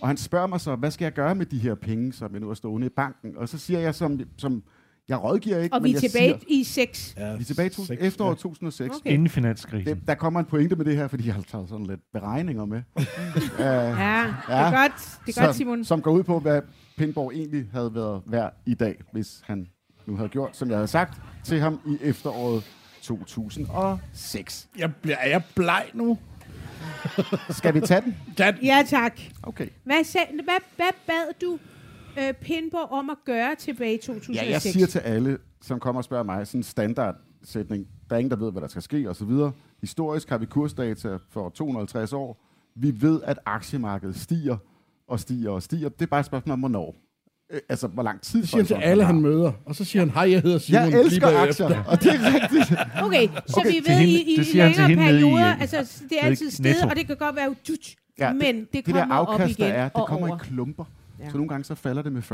Speaker 11: Og han spørger mig så, hvad skal jeg gøre med de her penge, som jeg nu har stående i banken? Og så siger jeg, som, som Jeg rådgiver ikke,
Speaker 2: Og
Speaker 11: men
Speaker 2: vi er
Speaker 11: jeg
Speaker 2: tilbage
Speaker 11: siger,
Speaker 2: i 6.
Speaker 6: Ja,
Speaker 11: vi er tilbage i to,
Speaker 6: seks,
Speaker 11: efteråret
Speaker 6: ja.
Speaker 11: 2006.
Speaker 2: Okay.
Speaker 4: Inden finanskrisen.
Speaker 11: Det, der kommer en pointe med det her, fordi jeg har taget sådan lidt beregninger med. uh,
Speaker 2: Ja, det er godt. Det er godt, Simon.
Speaker 11: som, som går ud på, hvad Pindborg egentlig havde været værd i dag, hvis han nu havde gjort, som jeg havde sagt til ham i efteråret 2006.
Speaker 6: Jeg bliver, er jeg bleg nu?
Speaker 11: Skal vi tage den?
Speaker 6: Den.
Speaker 2: Ja, tak.
Speaker 11: Okay.
Speaker 2: Hvad, sag, hvad, hvad bad du øh, Pindborg om at gøre tilbage i 2006?
Speaker 11: Ja, jeg siger til alle, som kommer og spørger mig, sådan en standardsætning. Der er ingen, der ved, hvad der skal ske osv. Historisk har vi kursdata for 250 år. Vi ved, at aktiemarkedet stiger og stiger og stiger. Det er bare et spørgsmål om, hvornår. Øh, altså, hvor lang tid.
Speaker 6: Det siger han til alle, han møder. Og så siger han, hej, jeg hedder Simon.
Speaker 11: Jeg elsker aktier, og det er rigtigt.
Speaker 2: Okay, så
Speaker 11: Okay,
Speaker 2: vi ved
Speaker 4: hende-
Speaker 2: i, i længere
Speaker 4: nede i,
Speaker 2: perioder,
Speaker 4: øh,
Speaker 2: altså det er altid
Speaker 4: Netto.
Speaker 2: og det kan godt være utut,
Speaker 11: Ja,
Speaker 2: men det,
Speaker 11: Det
Speaker 2: kommer
Speaker 11: der
Speaker 2: op
Speaker 11: afkast, der
Speaker 2: igen
Speaker 11: er, det
Speaker 2: og
Speaker 11: kommer
Speaker 2: over.
Speaker 11: i klumper.
Speaker 2: Ja.
Speaker 11: Så nogle gange så falder det med 40-50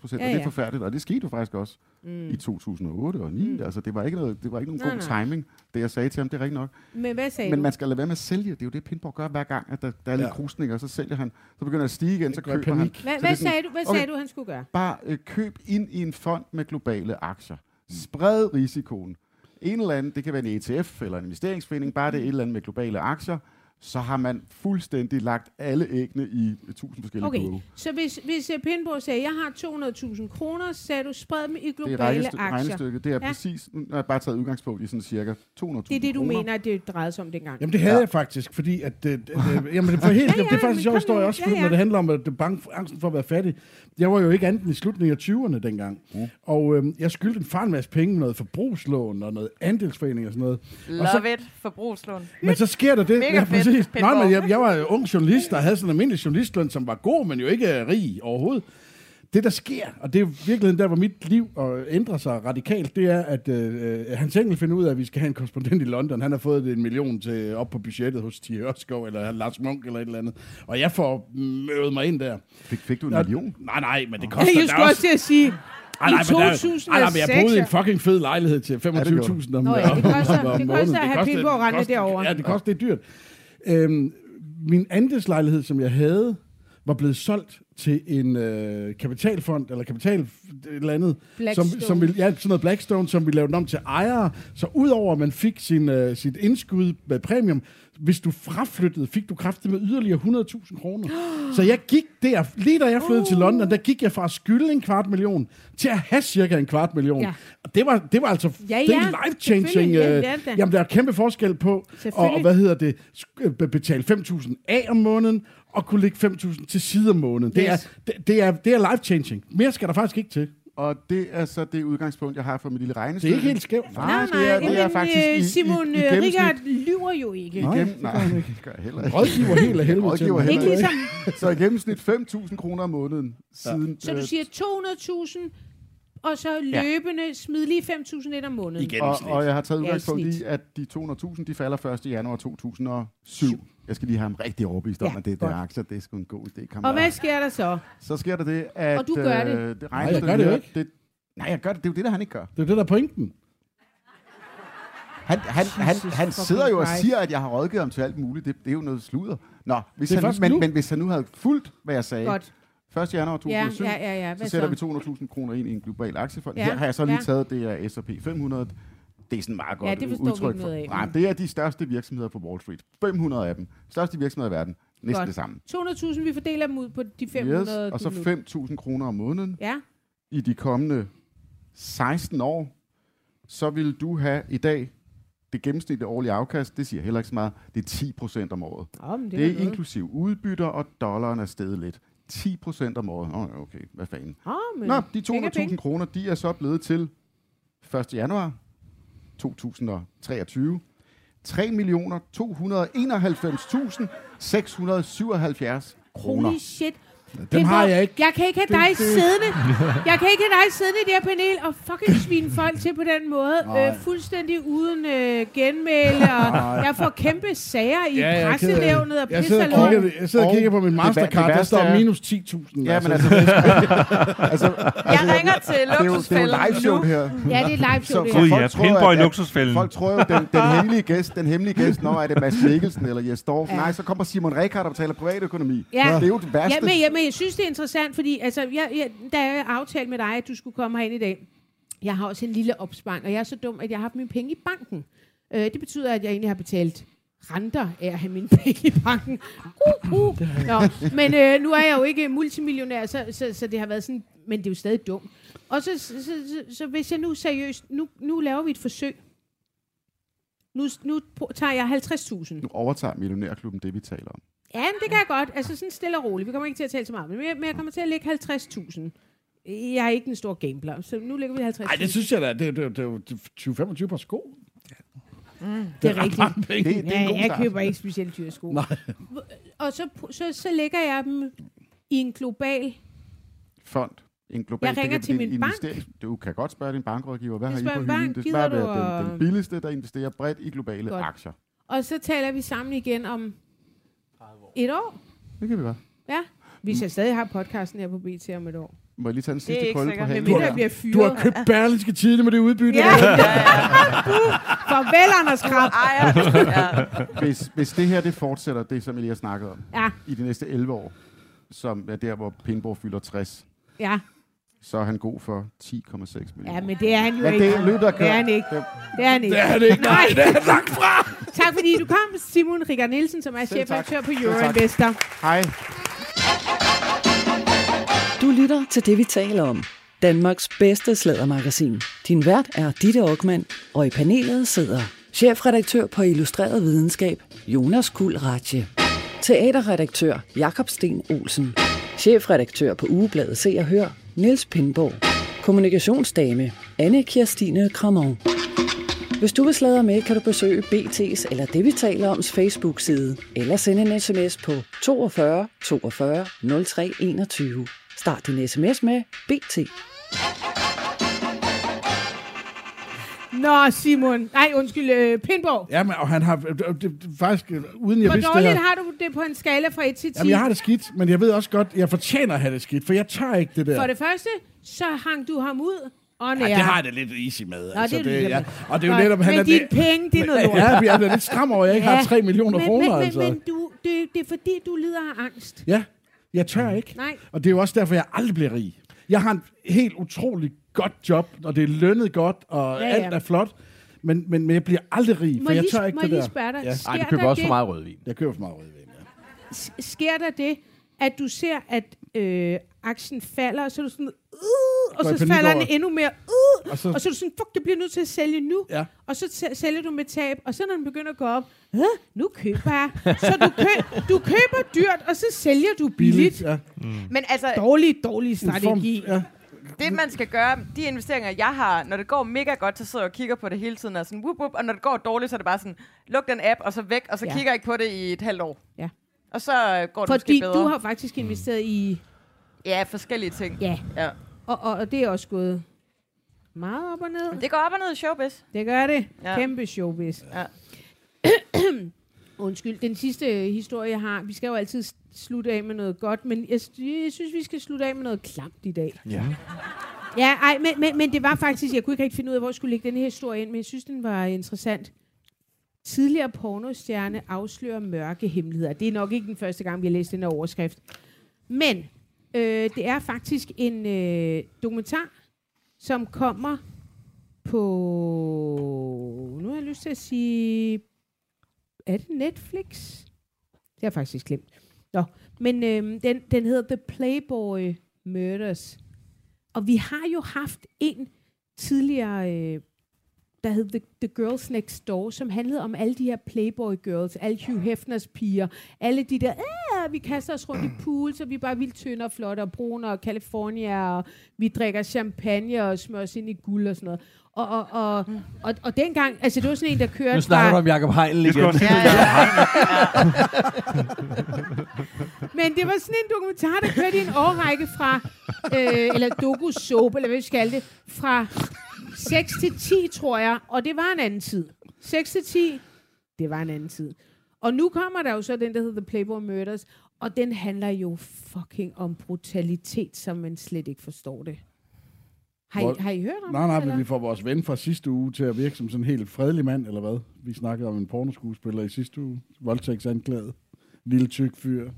Speaker 11: procent,
Speaker 2: Ja,
Speaker 11: og det er
Speaker 2: ja.
Speaker 11: forfærdeligt. Og det skete jo faktisk også mm. i 2008 og 2009. Mm. Altså, det var ikke, noget, det var ikke nogen
Speaker 2: Nej,
Speaker 11: god
Speaker 2: nej.
Speaker 11: timing, det jeg sagde til ham. Det er rigtigt nok.
Speaker 2: Men hvad sagde
Speaker 11: Men
Speaker 2: du?
Speaker 11: man skal lade være med at sælge. Det er jo det, Pindborg gør hver gang, at der, der er lidt
Speaker 6: Ja.
Speaker 11: krusninger, så sælger han. Så begynder det at stige igen, så køber han.
Speaker 6: panik.
Speaker 2: Hvad,
Speaker 11: Så det
Speaker 2: hvad,
Speaker 11: sådan-
Speaker 2: sagde du, hvad
Speaker 11: Okay.
Speaker 2: sagde du, han skulle gøre?
Speaker 11: Bare øh, køb ind i en fond med globale aktier. Spred risikoen. En eller anden, det kan være en ETF eller en investeringsforening, bare det er et eller andet med globale aktier, så har man fuldstændig lagt alle æggene i tusind forskellige
Speaker 2: Okay,
Speaker 11: kurve.
Speaker 2: så hvis, hvis Pindborg sagde, jeg har 200.000 kroner, så sagde du, spred dem i
Speaker 11: Det er
Speaker 2: globale
Speaker 11: regnestykke,
Speaker 2: aktier.
Speaker 11: regnestykket. Det er
Speaker 2: Ja.
Speaker 11: præcis, nu har jeg bare taget udgangspunkt i sådan cirka 200.000
Speaker 2: Det er det, du
Speaker 11: kroner.
Speaker 2: mener, at det drejede sig om dengang.
Speaker 6: Jamen det havde ja. jeg faktisk, fordi at... Øh, øh, jamen, det, for helt,
Speaker 2: Ja,
Speaker 6: ja, det er faktisk en
Speaker 2: men
Speaker 6: sjov
Speaker 2: kom
Speaker 6: historie
Speaker 2: nu.
Speaker 6: også,
Speaker 2: Ja,
Speaker 6: ja, når det handler om at det er bange, angsten for at være fattig. Jeg var jo ikke andet end i slutningen af 20'erne dengang. Mm. Og øh, jeg skyldte en far en masse penge, noget forbrugslån og noget andelsforening og sådan noget. Og så,
Speaker 3: Love it. Forbrugslån.
Speaker 6: men så sker der det.
Speaker 3: Mega fedt,
Speaker 6: præcis. Nej, men jeg, jeg var jo ung journalist, der havde sådan en almindelig journalistløn, som var god, men jo ikke øh, rig overhovedet. Det, der sker, og det er virkelig der, hvor mit liv øh, ændrer sig radikalt, det er, at øh, øh, Hans Engel finder ud af, at vi skal have en korrespondent i London. Han har fået en million til op på budgettet hos Thie Ørskov, eller Lars Munk, eller et eller andet. Og jeg får mødet mig ind der.
Speaker 11: Fik, fik du en million?
Speaker 6: Nej, nej, men det koster
Speaker 2: Jeg skulle også til at sige,
Speaker 6: Ej,
Speaker 2: i
Speaker 6: nej, men der-
Speaker 2: 2006.
Speaker 6: Ej, nej, men jeg boede i en fucking fed lejlighed til 25.000 om,
Speaker 2: ja, det koster-
Speaker 6: om, om
Speaker 2: det
Speaker 6: måneden.
Speaker 2: koster at have
Speaker 6: koster-
Speaker 2: Pindborg
Speaker 6: det
Speaker 2: rente
Speaker 6: koster-
Speaker 2: derovre.
Speaker 6: Ja, det koster, det er dyrt. Øhm, min andelslejlighed, som jeg havde, var blevet solgt til en øh, kapitalfond, eller kapital et eller andet, som, som ville, ja, sådan noget Blackstone, som ville lave den om til ejere. Så udover at man fik sin, øh, sit indskud med premium, hvis du fraflyttede, fik du kraftigt med yderligere 100.000 kroner. Så jeg gik der, lige da jeg flyttede
Speaker 2: Uh.
Speaker 6: til London, der gik jeg fra at skylde en kvart million, til at have cirka en kvart million.
Speaker 2: Ja.
Speaker 6: Og det var, det var altså
Speaker 2: Ja,
Speaker 6: det er
Speaker 2: ja,
Speaker 6: life-changing.
Speaker 2: selvfølgelig. Ja,
Speaker 6: øh,
Speaker 2: det er det.
Speaker 6: jamen, der er kæmpe forskel på og, og hvad hedder det, øh, be- betale 5.000 af om måneden, og kunne lægge 5.000 til side om måneden. Det,
Speaker 2: Yes.
Speaker 6: er, det, det, er, det er life-changing. Mere skal der faktisk ikke til.
Speaker 11: Og det er så det udgangspunkt, jeg har for mit lille
Speaker 6: Det
Speaker 11: regnestykke.
Speaker 6: er ikke helt skævt.
Speaker 2: Nej,
Speaker 11: Nej, det er,
Speaker 2: nej,
Speaker 11: det er
Speaker 2: men,
Speaker 11: faktisk
Speaker 2: øh,
Speaker 11: i,
Speaker 2: Simon
Speaker 11: i, i
Speaker 2: øh. Richard lyver jo ikke.
Speaker 11: I
Speaker 6: Nej,
Speaker 11: gennem,
Speaker 6: det
Speaker 11: nej, det gør jeg heller ikke.
Speaker 6: Rådgiver helt af helvede til
Speaker 11: Rådgiver
Speaker 6: mig.
Speaker 2: Ikke ligesom,
Speaker 11: Så i gennemsnit 5.000 kroner om måneden siden...
Speaker 2: så du
Speaker 11: øh,
Speaker 2: siger 200.000, og så løbende smid lige 5.000 ind om måneden.
Speaker 6: Igen.
Speaker 11: og, og jeg har taget
Speaker 2: Ja,
Speaker 11: udgangspunkt
Speaker 2: snit.
Speaker 11: i, at de 200.000, de falder 1. januar 2007. Jeg skal lige have ham rigtig overbevist om,
Speaker 2: Ja,
Speaker 11: at det der aktier, det er sgu en god idé. Kom
Speaker 2: Og hvad sker der så?
Speaker 11: Så sker der det, at...
Speaker 2: Og du gør det?
Speaker 11: øh, det
Speaker 6: Nej, jeg gør det jo ikke.
Speaker 11: Det, nej, jeg gør det. Det er jo det, der han ikke gør.
Speaker 6: Det er det, der er pointen.
Speaker 11: Han, han, han,
Speaker 2: Jesus
Speaker 11: han sidder jo og siger, at jeg har rådgivet ham til alt muligt. Det, det er jo noget sludder. Nå, hvis
Speaker 6: er
Speaker 11: han, men,
Speaker 6: nu.
Speaker 11: men hvis han nu havde fulgt, hvad jeg sagde,
Speaker 2: Godt.
Speaker 11: 1. januar
Speaker 2: Ja,
Speaker 11: 2007,
Speaker 2: ja, ja, ja. Hvad
Speaker 11: så sætter
Speaker 2: så?
Speaker 11: vi 200.000 kroner ind i en global aktiefond.
Speaker 2: Ja,
Speaker 11: Her har jeg så lige
Speaker 2: ja.
Speaker 11: taget, det er S&P 500. Det er sådan meget godt
Speaker 2: Ja, det vi
Speaker 11: udtryk
Speaker 2: ikke
Speaker 11: for.
Speaker 2: af.
Speaker 11: Nej, det er de største virksomheder på Wall Street. 500 af dem. Største virksomheder i verden. Næsten
Speaker 2: Godt.
Speaker 11: det samme.
Speaker 2: 200.000, vi fordeler dem ud på de 500.
Speaker 11: Yes, og så
Speaker 2: du nu-
Speaker 11: 5.000 kroner om måneden
Speaker 2: Ja,
Speaker 11: i de kommende 16 år. Så vil du have i dag det gennemsnitlige årlige afkast, det siger heller ikke så meget, det er 10 procent om året.
Speaker 2: oh, men det,
Speaker 11: Det
Speaker 2: er
Speaker 11: er inklusiv udbytter, og dollaren er stedet lidt. 10 procent om året. Åh, okay, hvad fanden.
Speaker 2: Oh, men
Speaker 11: Nå, de
Speaker 2: penge er penge.
Speaker 11: 200.000 kroner, de er så blevet til 1. januar 2023. 3.291.677 kroner.
Speaker 2: Holy shit.
Speaker 6: Dem har jeg ikke.
Speaker 2: Jeg kan ikke have dig siddende. Jeg kan ikke have dig siddende i det her panel og fucking svine folk til på den måde. Øh, fuldstændig uden øh, genmæle. Og jeg får kæmpe sager i
Speaker 6: Ja,
Speaker 2: pressenævnet og
Speaker 6: Jeg sidder og kigger, jeg sidder og kigger på min Mastercard, der står minus 10.000.
Speaker 11: Ja, men altså, er, altså,
Speaker 3: Jeg ringer til
Speaker 11: jo, det er jo
Speaker 3: luksusfælden
Speaker 11: live show her.
Speaker 2: Ja, det er live show, det
Speaker 11: så
Speaker 2: her.
Speaker 4: Ja,
Speaker 11: tror,
Speaker 4: Pindborg
Speaker 11: at-
Speaker 4: i
Speaker 11: at-
Speaker 4: luksusfælden.
Speaker 11: Folk tror jo, den, den hemmelige gæst, den hemmelige gæst, når er det Mads Mikkelsen eller Jes Dorf.
Speaker 2: Ja.
Speaker 11: Nej, så kommer Simon Rekard og betaler privatøkonomi.
Speaker 2: Ja.
Speaker 11: Det er jo det værste.
Speaker 2: Ja, men, ja, men jeg synes, det er interessant, fordi altså, jeg, jeg, da jeg aftalte med dig, at du skulle komme herind i dag, Jeg har også en lille opsparing, og jeg er så dum, at jeg har haft mine penge i banken. Øh, det betyder, at jeg egentlig har betalt renter af at have mine penge i banken. Uh, uh. Nå, men øh, nu er jeg jo ikke multimillionær, så, så, så det har været sådan, men det er jo stadig dumt. Og så, så, så, så, hvis jeg nu seriøst, nu, nu laver vi et forsøg. Nu, nu tager jeg 50.000.
Speaker 11: Nu overtager Millionærklubben det, vi taler om.
Speaker 2: Ja, men det kan jeg godt. Altså sådan stille og roligt. Vi kommer ikke til at tale så meget, men jeg, men jeg kommer til at lægge 50.000. Jeg er ikke en stor gambler, så nu lægger vi 50.000.
Speaker 6: Nej, det synes jeg da. Det, det, det, det er jo 20-25 par sko.
Speaker 2: Mm, det er
Speaker 6: ret
Speaker 2: rigtigt.
Speaker 6: Det- det er en
Speaker 2: ja,
Speaker 6: god
Speaker 2: jeg
Speaker 6: start.
Speaker 2: køber ikke specielt dyre sko.
Speaker 6: Nej.
Speaker 2: Og så, så, så lægger jeg dem i en global...
Speaker 11: Fond. En global,
Speaker 2: Jeg ringer
Speaker 11: det
Speaker 2: til
Speaker 11: det er
Speaker 2: min bank.
Speaker 11: Du kan godt spørge din bankrådgiver, hvad
Speaker 2: Jeg
Speaker 11: har I
Speaker 2: spørger
Speaker 11: på hylden?
Speaker 2: bank,
Speaker 11: Det
Speaker 2: du
Speaker 11: være den, den billigste, der investerer bredt i globale
Speaker 2: Godt.
Speaker 11: aktier.
Speaker 2: Og så taler vi sammen igen om et år.
Speaker 11: Det kan vi godt.
Speaker 2: Ja. Hvis jeg stadig har podcasten her på BT om et år.
Speaker 11: Må jeg lige tage den
Speaker 2: Det er
Speaker 11: sidste krølle på
Speaker 2: jeg bliver fyret.
Speaker 6: Du har købt Berlingske Tidene med det udbytte.
Speaker 2: Ja,
Speaker 6: der.
Speaker 2: ja, Farvel, Anders Krab.
Speaker 11: hvis, hvis det her det fortsætter, det som jeg lige har snakket om,
Speaker 2: Ja.
Speaker 11: i de næste 11 år, som er der, hvor Pindborg fylder 60,
Speaker 2: Ja.
Speaker 11: Så er han god for 10,6 millioner.
Speaker 2: Ja, men det er han jo
Speaker 11: Men
Speaker 2: ikke.
Speaker 11: det er af
Speaker 2: Det er han ikke. Det er han ikke.
Speaker 11: Det er han ikke. Nej, det er han
Speaker 6: langt fra.
Speaker 2: Tak fordi du kom, Simon Rikard Nielsen, som er chefredaktør på. Euroinvestor.
Speaker 11: Hej.
Speaker 1: Du lytter til det, vi taler om. Danmarks bedste slædermagasin. Din vært er Ditte Aukmann, og i panelet sidder chefredaktør på Illustreret Videnskab, Jonas Kuld Ratje. Teaterredaktør Jakob Sten Olsen. Chefredaktør på Ugebladet Se og Hør, Niels Pindborg. Kommunikationsdame, Anne Kirstine Kramon. Hvis du vil sladre med, kan du besøge BT's eller det, vi taler oms Facebook-side, eller sende en sms på 42 42 03 21. Start din sms med BT.
Speaker 2: Nå, Simon. Nej, undskyld, øh, Pindborg.
Speaker 6: Ja, men, og han har det, det, det, faktisk, øh, uden jeg
Speaker 2: Hvor
Speaker 6: vidste det
Speaker 2: dårligt
Speaker 6: her,
Speaker 2: har du det på en skala fra 1 til 10?
Speaker 6: Jamen, jeg har det skidt, men jeg ved også godt, jeg fortjener at have det skidt, for jeg tør ikke det der.
Speaker 2: For det første, så hang du ham ud og
Speaker 6: Ja, det har jeg da lidt easy med.
Speaker 2: Nå, det er du ligeglad
Speaker 6: ja. Og det er jo netop, han
Speaker 2: Men
Speaker 6: er
Speaker 2: dine
Speaker 6: det-
Speaker 2: penge, det er noget lort.
Speaker 6: Ja, jeg er lidt skram over, at jeg ikke har 3 millioner
Speaker 2: men,
Speaker 6: kroner,
Speaker 2: men,
Speaker 6: altså.
Speaker 2: Men, men du, det, det er fordi, du lider af angst.
Speaker 6: Ja, jeg tør ikke.
Speaker 2: Nej.
Speaker 6: Og det er jo også derfor, jeg aldrig bliver rig. Jeg har en helt utrolig godt job, og det er lønnet godt, og
Speaker 2: Ja,
Speaker 6: ja, alt er flot. Men, men, men jeg bliver aldrig rig,
Speaker 2: Må
Speaker 6: for
Speaker 2: jeg
Speaker 6: jeg
Speaker 2: lige-
Speaker 6: tør ikke
Speaker 2: må
Speaker 6: det
Speaker 2: jeg lige
Speaker 6: der.
Speaker 2: spørge dig,
Speaker 6: Ja.
Speaker 2: sker Ej, du køber der også for det? meget
Speaker 6: rødvin. Jeg køber for meget rødvin, ja.
Speaker 2: Sker der det, at du ser, at øh, aktien falder, og så er du sådan, uh, og så falder den
Speaker 6: det.
Speaker 2: endnu mere, uh,
Speaker 6: Og så-
Speaker 2: og så er du sådan, fuck, jeg bliver nødt til at sælge nu.
Speaker 6: Ja.
Speaker 2: Og så sæ- sælger du med tab, og så når den begynder at gå op, "Hæ? nu køber jeg. Så du, kø- du køber dyrt, og så sælger du billigt.
Speaker 6: ja.
Speaker 3: Men altså,
Speaker 2: Dårlig, dårlig
Speaker 6: En form-
Speaker 2: strategi.
Speaker 6: ja.
Speaker 3: Det man skal gøre, de investeringer, jeg har, når det går mega godt, så sidder jeg og kigger på det hele tiden, og, sådan, whoop, whoop, og når det går dårligt, så er det bare sådan, luk den app, og så væk, og så
Speaker 2: Ja.
Speaker 3: kigger jeg ikke på det i et halvt år.
Speaker 2: Ja.
Speaker 3: Og så øh, går det
Speaker 2: Fordi
Speaker 3: bedre.
Speaker 2: du har faktisk investeret i...
Speaker 3: Ja, forskellige ting.
Speaker 2: Ja.
Speaker 3: ja.
Speaker 2: Og, og, og det er også gået meget op og ned.
Speaker 3: Det går op og ned i showbiz.
Speaker 2: Det gør det.
Speaker 3: Ja.
Speaker 2: Kæmpe showbiz.
Speaker 3: Ja.
Speaker 2: Undskyld, den sidste historie, jeg har. Vi skal jo altid slutte af med noget godt, men jeg, jeg synes, vi skal slutte af med noget klamt i dag.
Speaker 5: Ja.
Speaker 2: Ja, ej, men, men, men det var faktisk, jeg kunne ikke rigtig finde ud af, hvor jeg skulle lægge den her historie ind, men jeg synes, den var interessant. Tidligere pornostjerne afslører mørke hemmeligheder. Det er nok ikke den første gang, vi har læst den her overskrift. Men øh, det er faktisk en øh, dokumentar, som kommer på... Nu har jeg lyst til at sige... Er det Netflix? Det har jeg faktisk glemt. Nå, men øh, den, den hedder The Playboy Murders. Og vi har jo haft en tidligere, øh, der hed The, The Girls Next Door, som handlede om alle de her Playboy Girls, alle Hugh Hefners piger, alle de der, ah, vi kaster os rundt i pool, så vi er bare vildt tynde og flotte og brune og California, og vi drikker champagne og smører os ind i guld og sådan noget. Og, og, og, og, og dengang, altså det var sådan en, der kørte
Speaker 5: Nu snakker du om Jacob Heinl igen.
Speaker 4: også sige,
Speaker 2: Men det var sådan en dokumentar, der kørte i en årrække fra, øh, eller doku-soap, eller hvad vi skal det, fra 6 til 10, tror jeg, og det var en anden tid. 6 til 10, det var en anden tid. Og nu kommer der jo så den, der hedder The Playboy Murders, og den handler jo fucking om brutalitet, som man slet ikke forstår det. Har I,
Speaker 6: Hvor-
Speaker 2: har I hørt om
Speaker 6: Nej,
Speaker 2: det?
Speaker 6: nej, men vi får vores ven fra sidste uge til at virke som sådan en helt fredelig mand, eller hvad? Vi snakkede om en pornoskuespiller i sidste uge. Voldtægtsanklaget. Lille tyk fyr.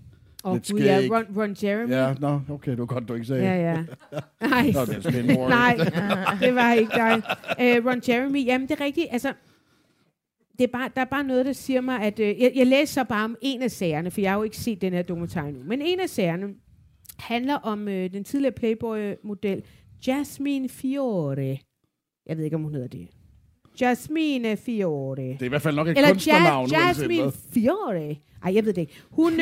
Speaker 2: Åh,
Speaker 6: lidt
Speaker 2: gud, ja. Ron, Ron Jeremy.
Speaker 6: Ja, nå, okay, det var godt, du ikke sagde.
Speaker 2: Ja, ja. Nej,
Speaker 6: Nå, det er
Speaker 2: nej, det var ikke dig. Uh, Ron Jeremy, jamen det er rigtigt, altså, det er bare, der er bare noget, der siger mig, at uh, jeg, jeg læser så bare om en af sagerne, for jeg har jo ikke set den her dokumentar endnu, men en af sagerne handler om uh, den tidligere Playboy-model Jasmine Fiore. Jeg ved ikke, om hun hedder det. Jasmine Fiore.
Speaker 6: Det er i hvert fald nok et
Speaker 2: Eller
Speaker 6: kunstnernavn.
Speaker 2: ja, Jasmine. Fiore. Ej, jeg ved det ikke. Hun,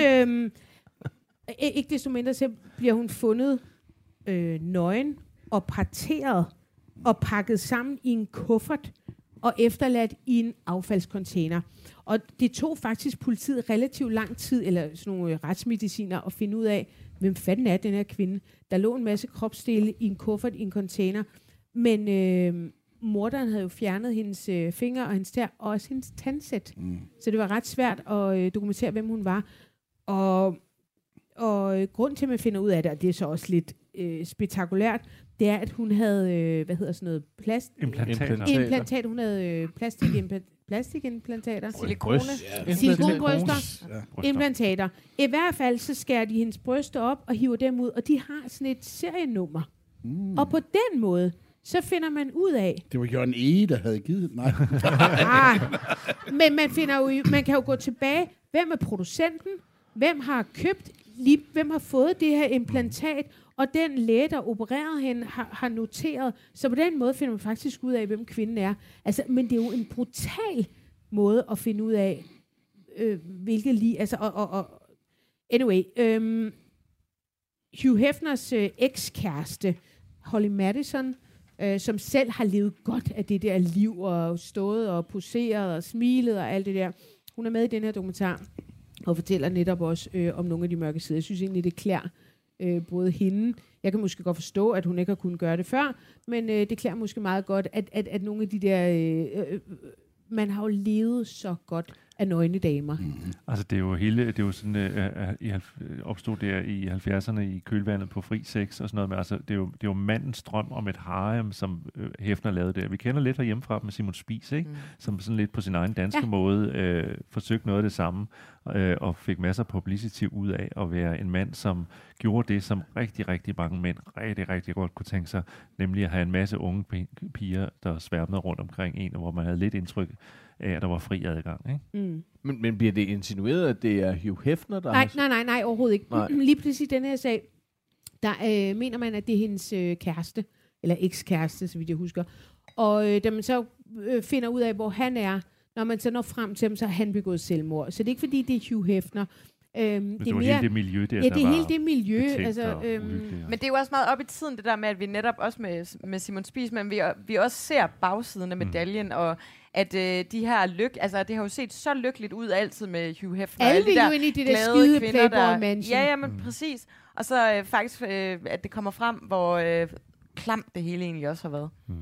Speaker 2: i- ikke desto mindre, så bliver hun fundet øh, nøgen og parteret og pakket sammen i en kuffert og efterladt i en affaldscontainer. Og det tog faktisk politiet relativt lang tid, eller sådan nogle øh, retsmediciner, at finde ud af, hvem fanden er den her kvinde. Der lå en masse kropsdele i en kuffert i en container, men øh, morderen havde jo fjernet hendes øh, fingre og hendes tær, og også hendes tandsæt.
Speaker 6: Mm.
Speaker 2: Så det var ret svært at øh, dokumentere, hvem hun var. Og, og øh, grund til, at man finder ud af det, og det er så også lidt øh, spektakulært, det er, at hun havde, øh, hvad hedder sådan noget, plast...
Speaker 4: Implantater.
Speaker 2: Implantat. Hun havde øh, plastikimpla- plastikimplantater.
Speaker 3: Silikone.
Speaker 6: Ja.
Speaker 2: Silikonbryster.
Speaker 6: Ja.
Speaker 2: Implantater. I hvert fald, så skærer de hendes bryster op og hiver dem ud, og de har sådan et serienummer. Mm. Og på den måde, så finder man ud af,
Speaker 6: Det var Jørgen E., der havde givet Nej.
Speaker 2: Ah, men man, finder jo, man kan jo gå tilbage. Hvem er producenten? Hvem har købt? Lige, hvem har fået det her implantat? Og den læge, der opererede hende, har, har noteret. Så på den måde finder man faktisk ud af, hvem kvinden er. Altså, men det er jo en brutal måde at finde ud af, øh, hvilket lige... Altså, og, og, og, anyway, øhm, Hugh Hefners øh, ekskæreste, Holly Madison, øh, som selv har levet godt af det der liv, og stået og poseret og smilet og alt det der. Hun er med i den her dokumentar, og fortæller netop også øh, om nogle af de mørke sider. Jeg synes egentlig, det klæder øh, både hende. Jeg kan måske godt forstå, at hun ikke har kunnet gøre det før, men øh, det klæder måske meget godt, at, at, at nogle af de der... Øh, øh, øh, øh man har jo levet så godt af nøgne damer. Mm.
Speaker 4: Altså det er jo hele, det er jo sådan, øh, øh, i, halv- øh, opstod der i 70'erne i kølvandet på fri sex og sådan noget, men altså det er jo, det er jo mandens drøm om et harem, som øh, Hefner lavede der. Vi kender lidt herhjemmefra med Simon Spies, ikke? Mm. som sådan lidt på sin egen danske
Speaker 2: Ja.
Speaker 4: måde øh, forsøgte noget af det samme, øh, og fik masser af publicity ud af at være en mand, som gjorde det, som rigtig, rigtig mange mænd rigtig, rigtig godt kunne tænke sig, nemlig at have en masse unge pi- piger, der sværmede rundt omkring en, og hvor man havde lidt indtryk at der var fri adgang. Ikke?
Speaker 2: Mm.
Speaker 5: Men, men bliver det insinueret, at det er Hugh Hefner, der
Speaker 2: Nej,
Speaker 5: har...
Speaker 2: nej, nej, nej, overhovedet ikke.
Speaker 5: Nej.
Speaker 2: Lige præcis i den her sag, der øh, mener man, at det er hendes øh, kæreste, eller ekskæreste, så vidt jeg husker. Og øh, da man så øh, finder ud af, hvor han er, når man så når frem til ham, så har han begået selvmord. Så det er ikke fordi, det er Hugh Hefner. Øhm,
Speaker 4: Men det, var hele det miljø der,
Speaker 2: ja, det er hele det miljø. Altså, øhm.
Speaker 3: Men det er jo også meget op i tiden, det der med, at vi netop også med, med Simon Spies, men vi, vi også ser bagsiden af medaljen, mm. og at øh, de her lyk, altså det har jo set så lykkeligt ud altid med Hugh Hefner.
Speaker 2: Alle
Speaker 3: de
Speaker 2: vil
Speaker 3: der
Speaker 2: jo ind i det der
Speaker 3: glade
Speaker 2: skide
Speaker 3: kvinder,
Speaker 2: Mansion.
Speaker 3: Ja, ja, men mm. præcis. Og så øh, faktisk, øh, at det kommer frem, hvor øh, klamt det hele egentlig også har været.
Speaker 4: Mm.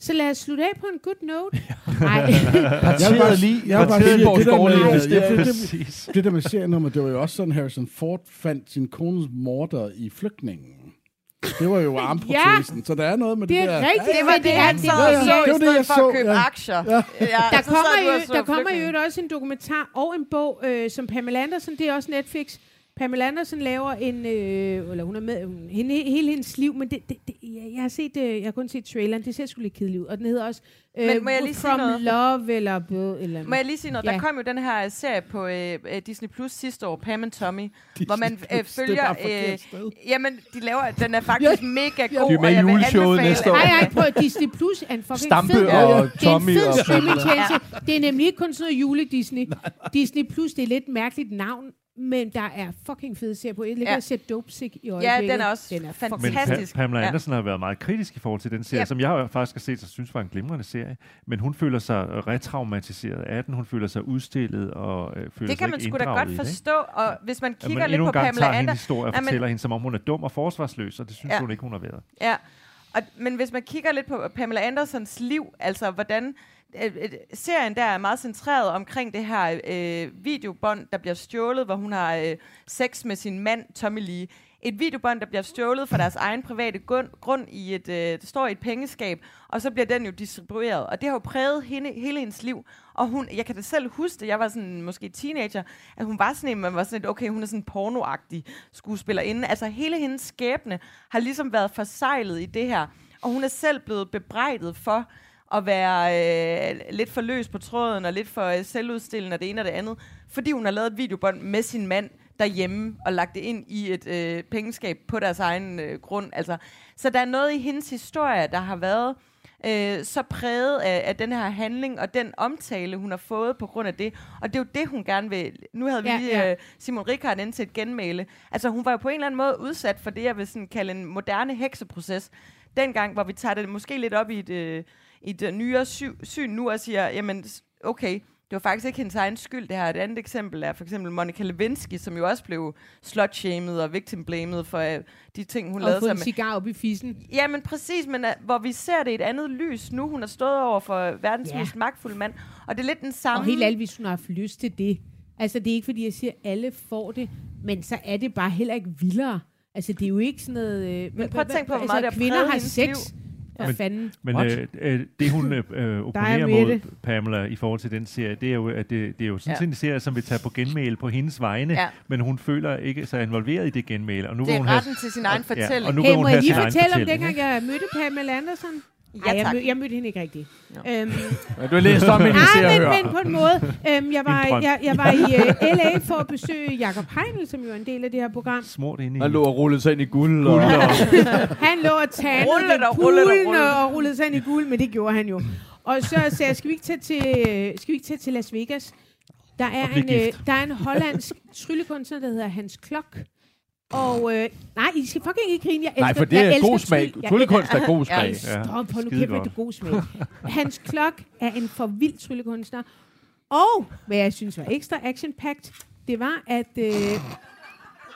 Speaker 2: så lad os slutte af på en good note. Nej.
Speaker 6: Jeg vil bare lige, jeg vil bare sige, det der, med, det,
Speaker 5: det er
Speaker 6: det, det, der med serienummer, det var jo også sådan, Harrison Ford fandt sin kones morder i flygtningen. Det var jo armprotesen, ja, så der er noget med det,
Speaker 2: Det er
Speaker 6: der.
Speaker 2: rigtigt.
Speaker 3: Det var det, han sad
Speaker 2: er-
Speaker 3: og
Speaker 6: ja,
Speaker 3: så,
Speaker 6: det
Speaker 3: i stedet
Speaker 6: jeg
Speaker 3: for
Speaker 6: så,
Speaker 3: at købe
Speaker 6: ja.
Speaker 3: aktier.
Speaker 6: Ja.
Speaker 3: Ja,
Speaker 2: Der kommer, jo, der kommer jo også en dokumentar og en bog, øh, som Pamela Andersen, det er også Netflix. Pamela Andersen laver en, øh, eller hun er med, hun, hende, hele hendes liv, men det, det, det, jeg, jeg har set, øh, jeg har kun set traileren, det ser sgu lidt kedeligt ud, og den hedder også øh,
Speaker 3: Men må jeg lige sige
Speaker 2: From
Speaker 3: noget?
Speaker 2: Love, eller, eller
Speaker 3: Må jeg lige sige noget?
Speaker 2: Ja.
Speaker 3: Der kom jo den her serie på øh, øh, Disney Plus sidste år, Pam and Tommy, hvor man
Speaker 6: Plus,
Speaker 3: øh,
Speaker 6: det er
Speaker 3: følger... Øh, jamen, de laver, den er faktisk mega god,
Speaker 5: De er med
Speaker 3: og jeg vil anbefale
Speaker 5: næste år.
Speaker 2: Nej, nej, på Disney Plus er en fucking
Speaker 5: Stampe
Speaker 2: fed,
Speaker 5: og
Speaker 2: det er en
Speaker 5: Tommy
Speaker 2: fed
Speaker 5: og
Speaker 2: streamingtjeneste. Det er nemlig ikke kun sådan noget jule-Disney. Disney Plus, det er lidt mærkeligt navn, men der er fucking fede serier på. Jeg ligger
Speaker 3: Ja.
Speaker 2: og ser Dope Sick i øjeblikket.
Speaker 3: den er også
Speaker 2: den er
Speaker 3: fantastisk.
Speaker 2: fucking
Speaker 4: Men pa- Pamela
Speaker 3: Ja.
Speaker 4: Andersen har været meget kritisk i forhold til den serie,
Speaker 3: Ja.
Speaker 4: som jeg jo faktisk har set og synes var en glimrende serie. Men hun føler sig retraumatiseret af den. Hun føler sig udstillet og øh, føler
Speaker 3: Det
Speaker 4: sig
Speaker 3: kan man sgu da godt
Speaker 4: i
Speaker 3: forstå, og hvis man kigger
Speaker 4: man
Speaker 3: lidt på Pamela
Speaker 4: tager hendes
Speaker 3: Andersen...
Speaker 4: historie og
Speaker 3: men-
Speaker 4: fortæller hende, som om hun er dum og forsvarsløs, og det synes
Speaker 3: Ja.
Speaker 4: hun ikke, hun har været.
Speaker 3: Ja, og, men hvis man kigger lidt på Pamela Andersons liv, altså hvordan serien der er meget centreret omkring det her øh, videobånd, der bliver stjålet, hvor hun har øh, sex med sin mand Tommy Lee. et videobånd, der bliver stjålet fra deres egen private grund, grund i et, øh, det står i et pengeskab, og så bliver den jo distribueret. Og det har jo præget hende, hele hendes liv. Og hun, jeg kan da selv huske det, jeg var sådan måske teenager, at hun var sådan en, man var sådan et, okay, hun er sådan en pornoagtig skuespillerinde. Altså hele hendes skæbne har ligesom været forsejlet i det her. Og hun er selv blevet bebrejdet for at være øh, lidt for løs på tråden, og lidt for øh, selvudstillende og det ene og det andet, fordi hun har lavet et videobånd med sin mand derhjemme, og lagt det ind i et øh, pengeskab på deres egen øh, grund. Altså, så der er noget i hendes historie, der har været øh, så præget af, af den her handling, og den omtale, hun har fået på grund af det. Og det er jo det, hun gerne vil. Nu havde vi
Speaker 2: Ja,
Speaker 3: lige
Speaker 2: ja.
Speaker 3: øh, Simon Rikard ind til et genmæle. Altså, hun var jo på en eller anden måde udsat for det, jeg vil sådan kalde en moderne hekseproces. Dengang, hvor vi tager det måske lidt op i et, øh, i et øh, nyere sy- syn nu og siger, jamen, okay, det var faktisk ikke hendes egen skyld, det her. Et andet eksempel er for eksempel Monica Lewinsky, som jo også blev slut-shamed og victim-blamed for øh, de ting, hun
Speaker 2: Og
Speaker 3: lavede sig med.
Speaker 2: cigar op i fissen.
Speaker 3: Ja, men præcis, men uh, hvor vi ser det i et andet lys nu. Hun har stået over for verdens
Speaker 2: Ja.
Speaker 3: mest magtfulde mand, og det er lidt den samme...
Speaker 2: Og helt ærligt, hvis hun har haft lyst til det. Altså, det er ikke, fordi jeg siger, at alle får det, men så er det bare heller ikke vildere. Altså, det er jo ikke sådan noget... Øh,
Speaker 3: Men prøv at tænke på, hvor
Speaker 2: altså,
Speaker 3: meget det har
Speaker 2: kvinder har sex.
Speaker 3: liv.
Speaker 2: Hvad
Speaker 4: Men-
Speaker 2: fanden?
Speaker 4: Men øh, øh, det, hun øh, øh, opponerer mod Pamela i forhold til den serie, det er jo, at det, det er jo sådan
Speaker 3: Ja.
Speaker 4: set en serie, som vil tage på genmæle på hendes vegne,
Speaker 3: Ja.
Speaker 4: men hun føler ikke sig involveret i det genmæle. Og nu
Speaker 3: Det er
Speaker 4: hun
Speaker 3: retten til sin egen
Speaker 4: og, ja,
Speaker 3: fortælling.
Speaker 4: og nu
Speaker 2: Hey,
Speaker 4: hun
Speaker 2: må
Speaker 4: have
Speaker 2: jeg lige
Speaker 4: sin egen
Speaker 2: fortælle om dengang, jeg mødte Pamela Andersen?
Speaker 3: Ja,
Speaker 2: Ej, jeg, mød, jeg mødte hende ikke rigtigt. Øhm,
Speaker 5: Ja, du har læst om hende
Speaker 2: Nej, men, men på en måde. Øhm, jeg, var, jeg, jeg var i uh, L.A. for at besøge Jakob Heinl, som jo er en del af det her program.
Speaker 4: Smurt ind i...
Speaker 5: Han lå og rullede sig ind i guld. Og,
Speaker 2: Han lå og tandede
Speaker 3: Rullet
Speaker 2: ved
Speaker 3: og rullet og
Speaker 2: rullede sig ind i guld, men det gjorde han jo. Og så sagde jeg, skal vi ikke tage til, skal vi ikke tage til Las Vegas? Der er, en, øh,
Speaker 4: gift.
Speaker 2: der er en hollandsk tryllekunstner, der hedder Hans Klok. Og øh, nej, I skal fucking ikke grine. Jeg elsker,
Speaker 5: Nej, for det
Speaker 2: jeg
Speaker 5: er god smag. Tryllekunst er god smag.
Speaker 4: Ja,
Speaker 2: Stop, hold nu kæft, det gode smag. Hans Klok er en for vild tryllekunstner. Og hvad jeg synes var ekstra action-packed, det var, at øh,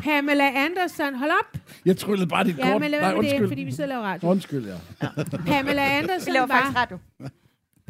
Speaker 2: Pamela Anderson, hold op,
Speaker 6: Jeg tryllede bare dit
Speaker 2: ja,
Speaker 6: kort.
Speaker 2: men lad
Speaker 6: Nej,
Speaker 2: med det,
Speaker 6: undskyld.
Speaker 2: fordi vi sidder og laver radio.
Speaker 6: Undskyld, ja.
Speaker 2: Pamela
Speaker 3: Vi
Speaker 2: Anderson
Speaker 3: laver faktisk
Speaker 2: var,
Speaker 3: radio.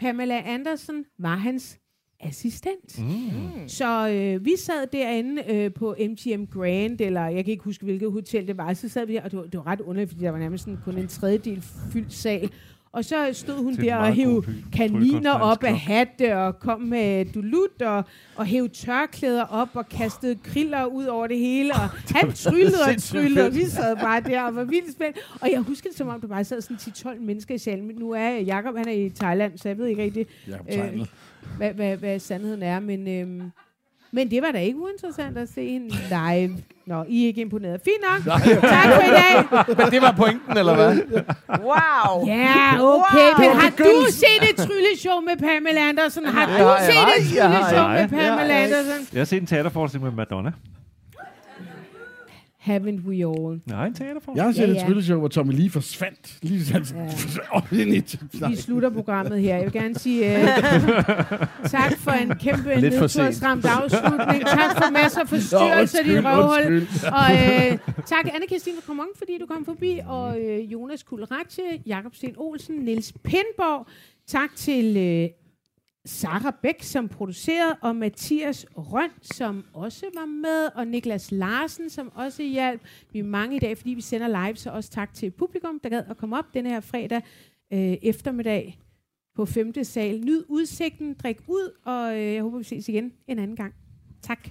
Speaker 2: Pamela Anderson var hans assistent.
Speaker 4: Mm.
Speaker 2: Så øh, vi sad derinde øh, på MGM Grand, eller jeg kan ikke huske, hvilket hotel det var. Så sad vi der, og det var, det var ret underligt, fordi der var nærmest sådan kun en tredjedel fyldt sal. Og så stod hun der og hævde kaniner op af hatte, og kom med dulut, og, og hævde tørklæder op, og kastede kriller ud over det hele. Og han tryllede og tryllede, og vi sad bare der og var vildt spændt. Og jeg husker det, som om der bare sad sådan 10-12 mennesker i salen. Men nu er Jacob, han er i Thailand, så jeg ved ikke rigtig,
Speaker 6: Jakob
Speaker 2: Øh. Hvad, hvad, hvad sandheden er, men, øhm, men det var da ikke uinteressant at se hende live. Nå, I er ikke imponeret. Fint nok. tak for i dag.
Speaker 5: Men det var pointen, eller hvad?
Speaker 3: Wow!
Speaker 2: Ja, okay.
Speaker 3: Wow.
Speaker 2: Men har du set et trylleshow med Pamela Andersen? Har
Speaker 5: Ja,
Speaker 2: du set
Speaker 5: nej,
Speaker 2: et
Speaker 5: ja,
Speaker 2: trylleshow
Speaker 4: nej.
Speaker 2: med Pamela. Andersen?
Speaker 4: Jeg har set en teaterforestilling med Madonna.
Speaker 2: Haven't we all?
Speaker 4: Nej, en teaterforestilling.
Speaker 6: Jeg har set
Speaker 2: Ja,
Speaker 6: et
Speaker 2: ja.
Speaker 6: trylleshow, hvor Tommy Lee forsvandt. Lige sådan, op ind i.
Speaker 2: Vi slutter programmet her. Jeg vil gerne sige uh, tak for en kæmpe
Speaker 5: for
Speaker 2: nedtursramt afslutning. Tak for masser af forstyrrelser, dit
Speaker 6: undskyld,
Speaker 2: røvhul. Og øh, tak anne Christine Kromong, fordi du kom forbi, og øh, Jonas Kulratje, Jakob Sten Olsen, Niels Pindborg. Tak til øh, Sara Bæk, som producerede, og Mathias Røn, som også var med, og Niklas Larsen, som også hjalp. Vi er mange i dag, fordi vi sender live, så også tak til publikum, der gad at komme op denne her fredag øh, eftermiddag på 5. sal. Nyd udsigten, drik ud, og øh, jeg håber, vi ses igen en anden gang. Tak.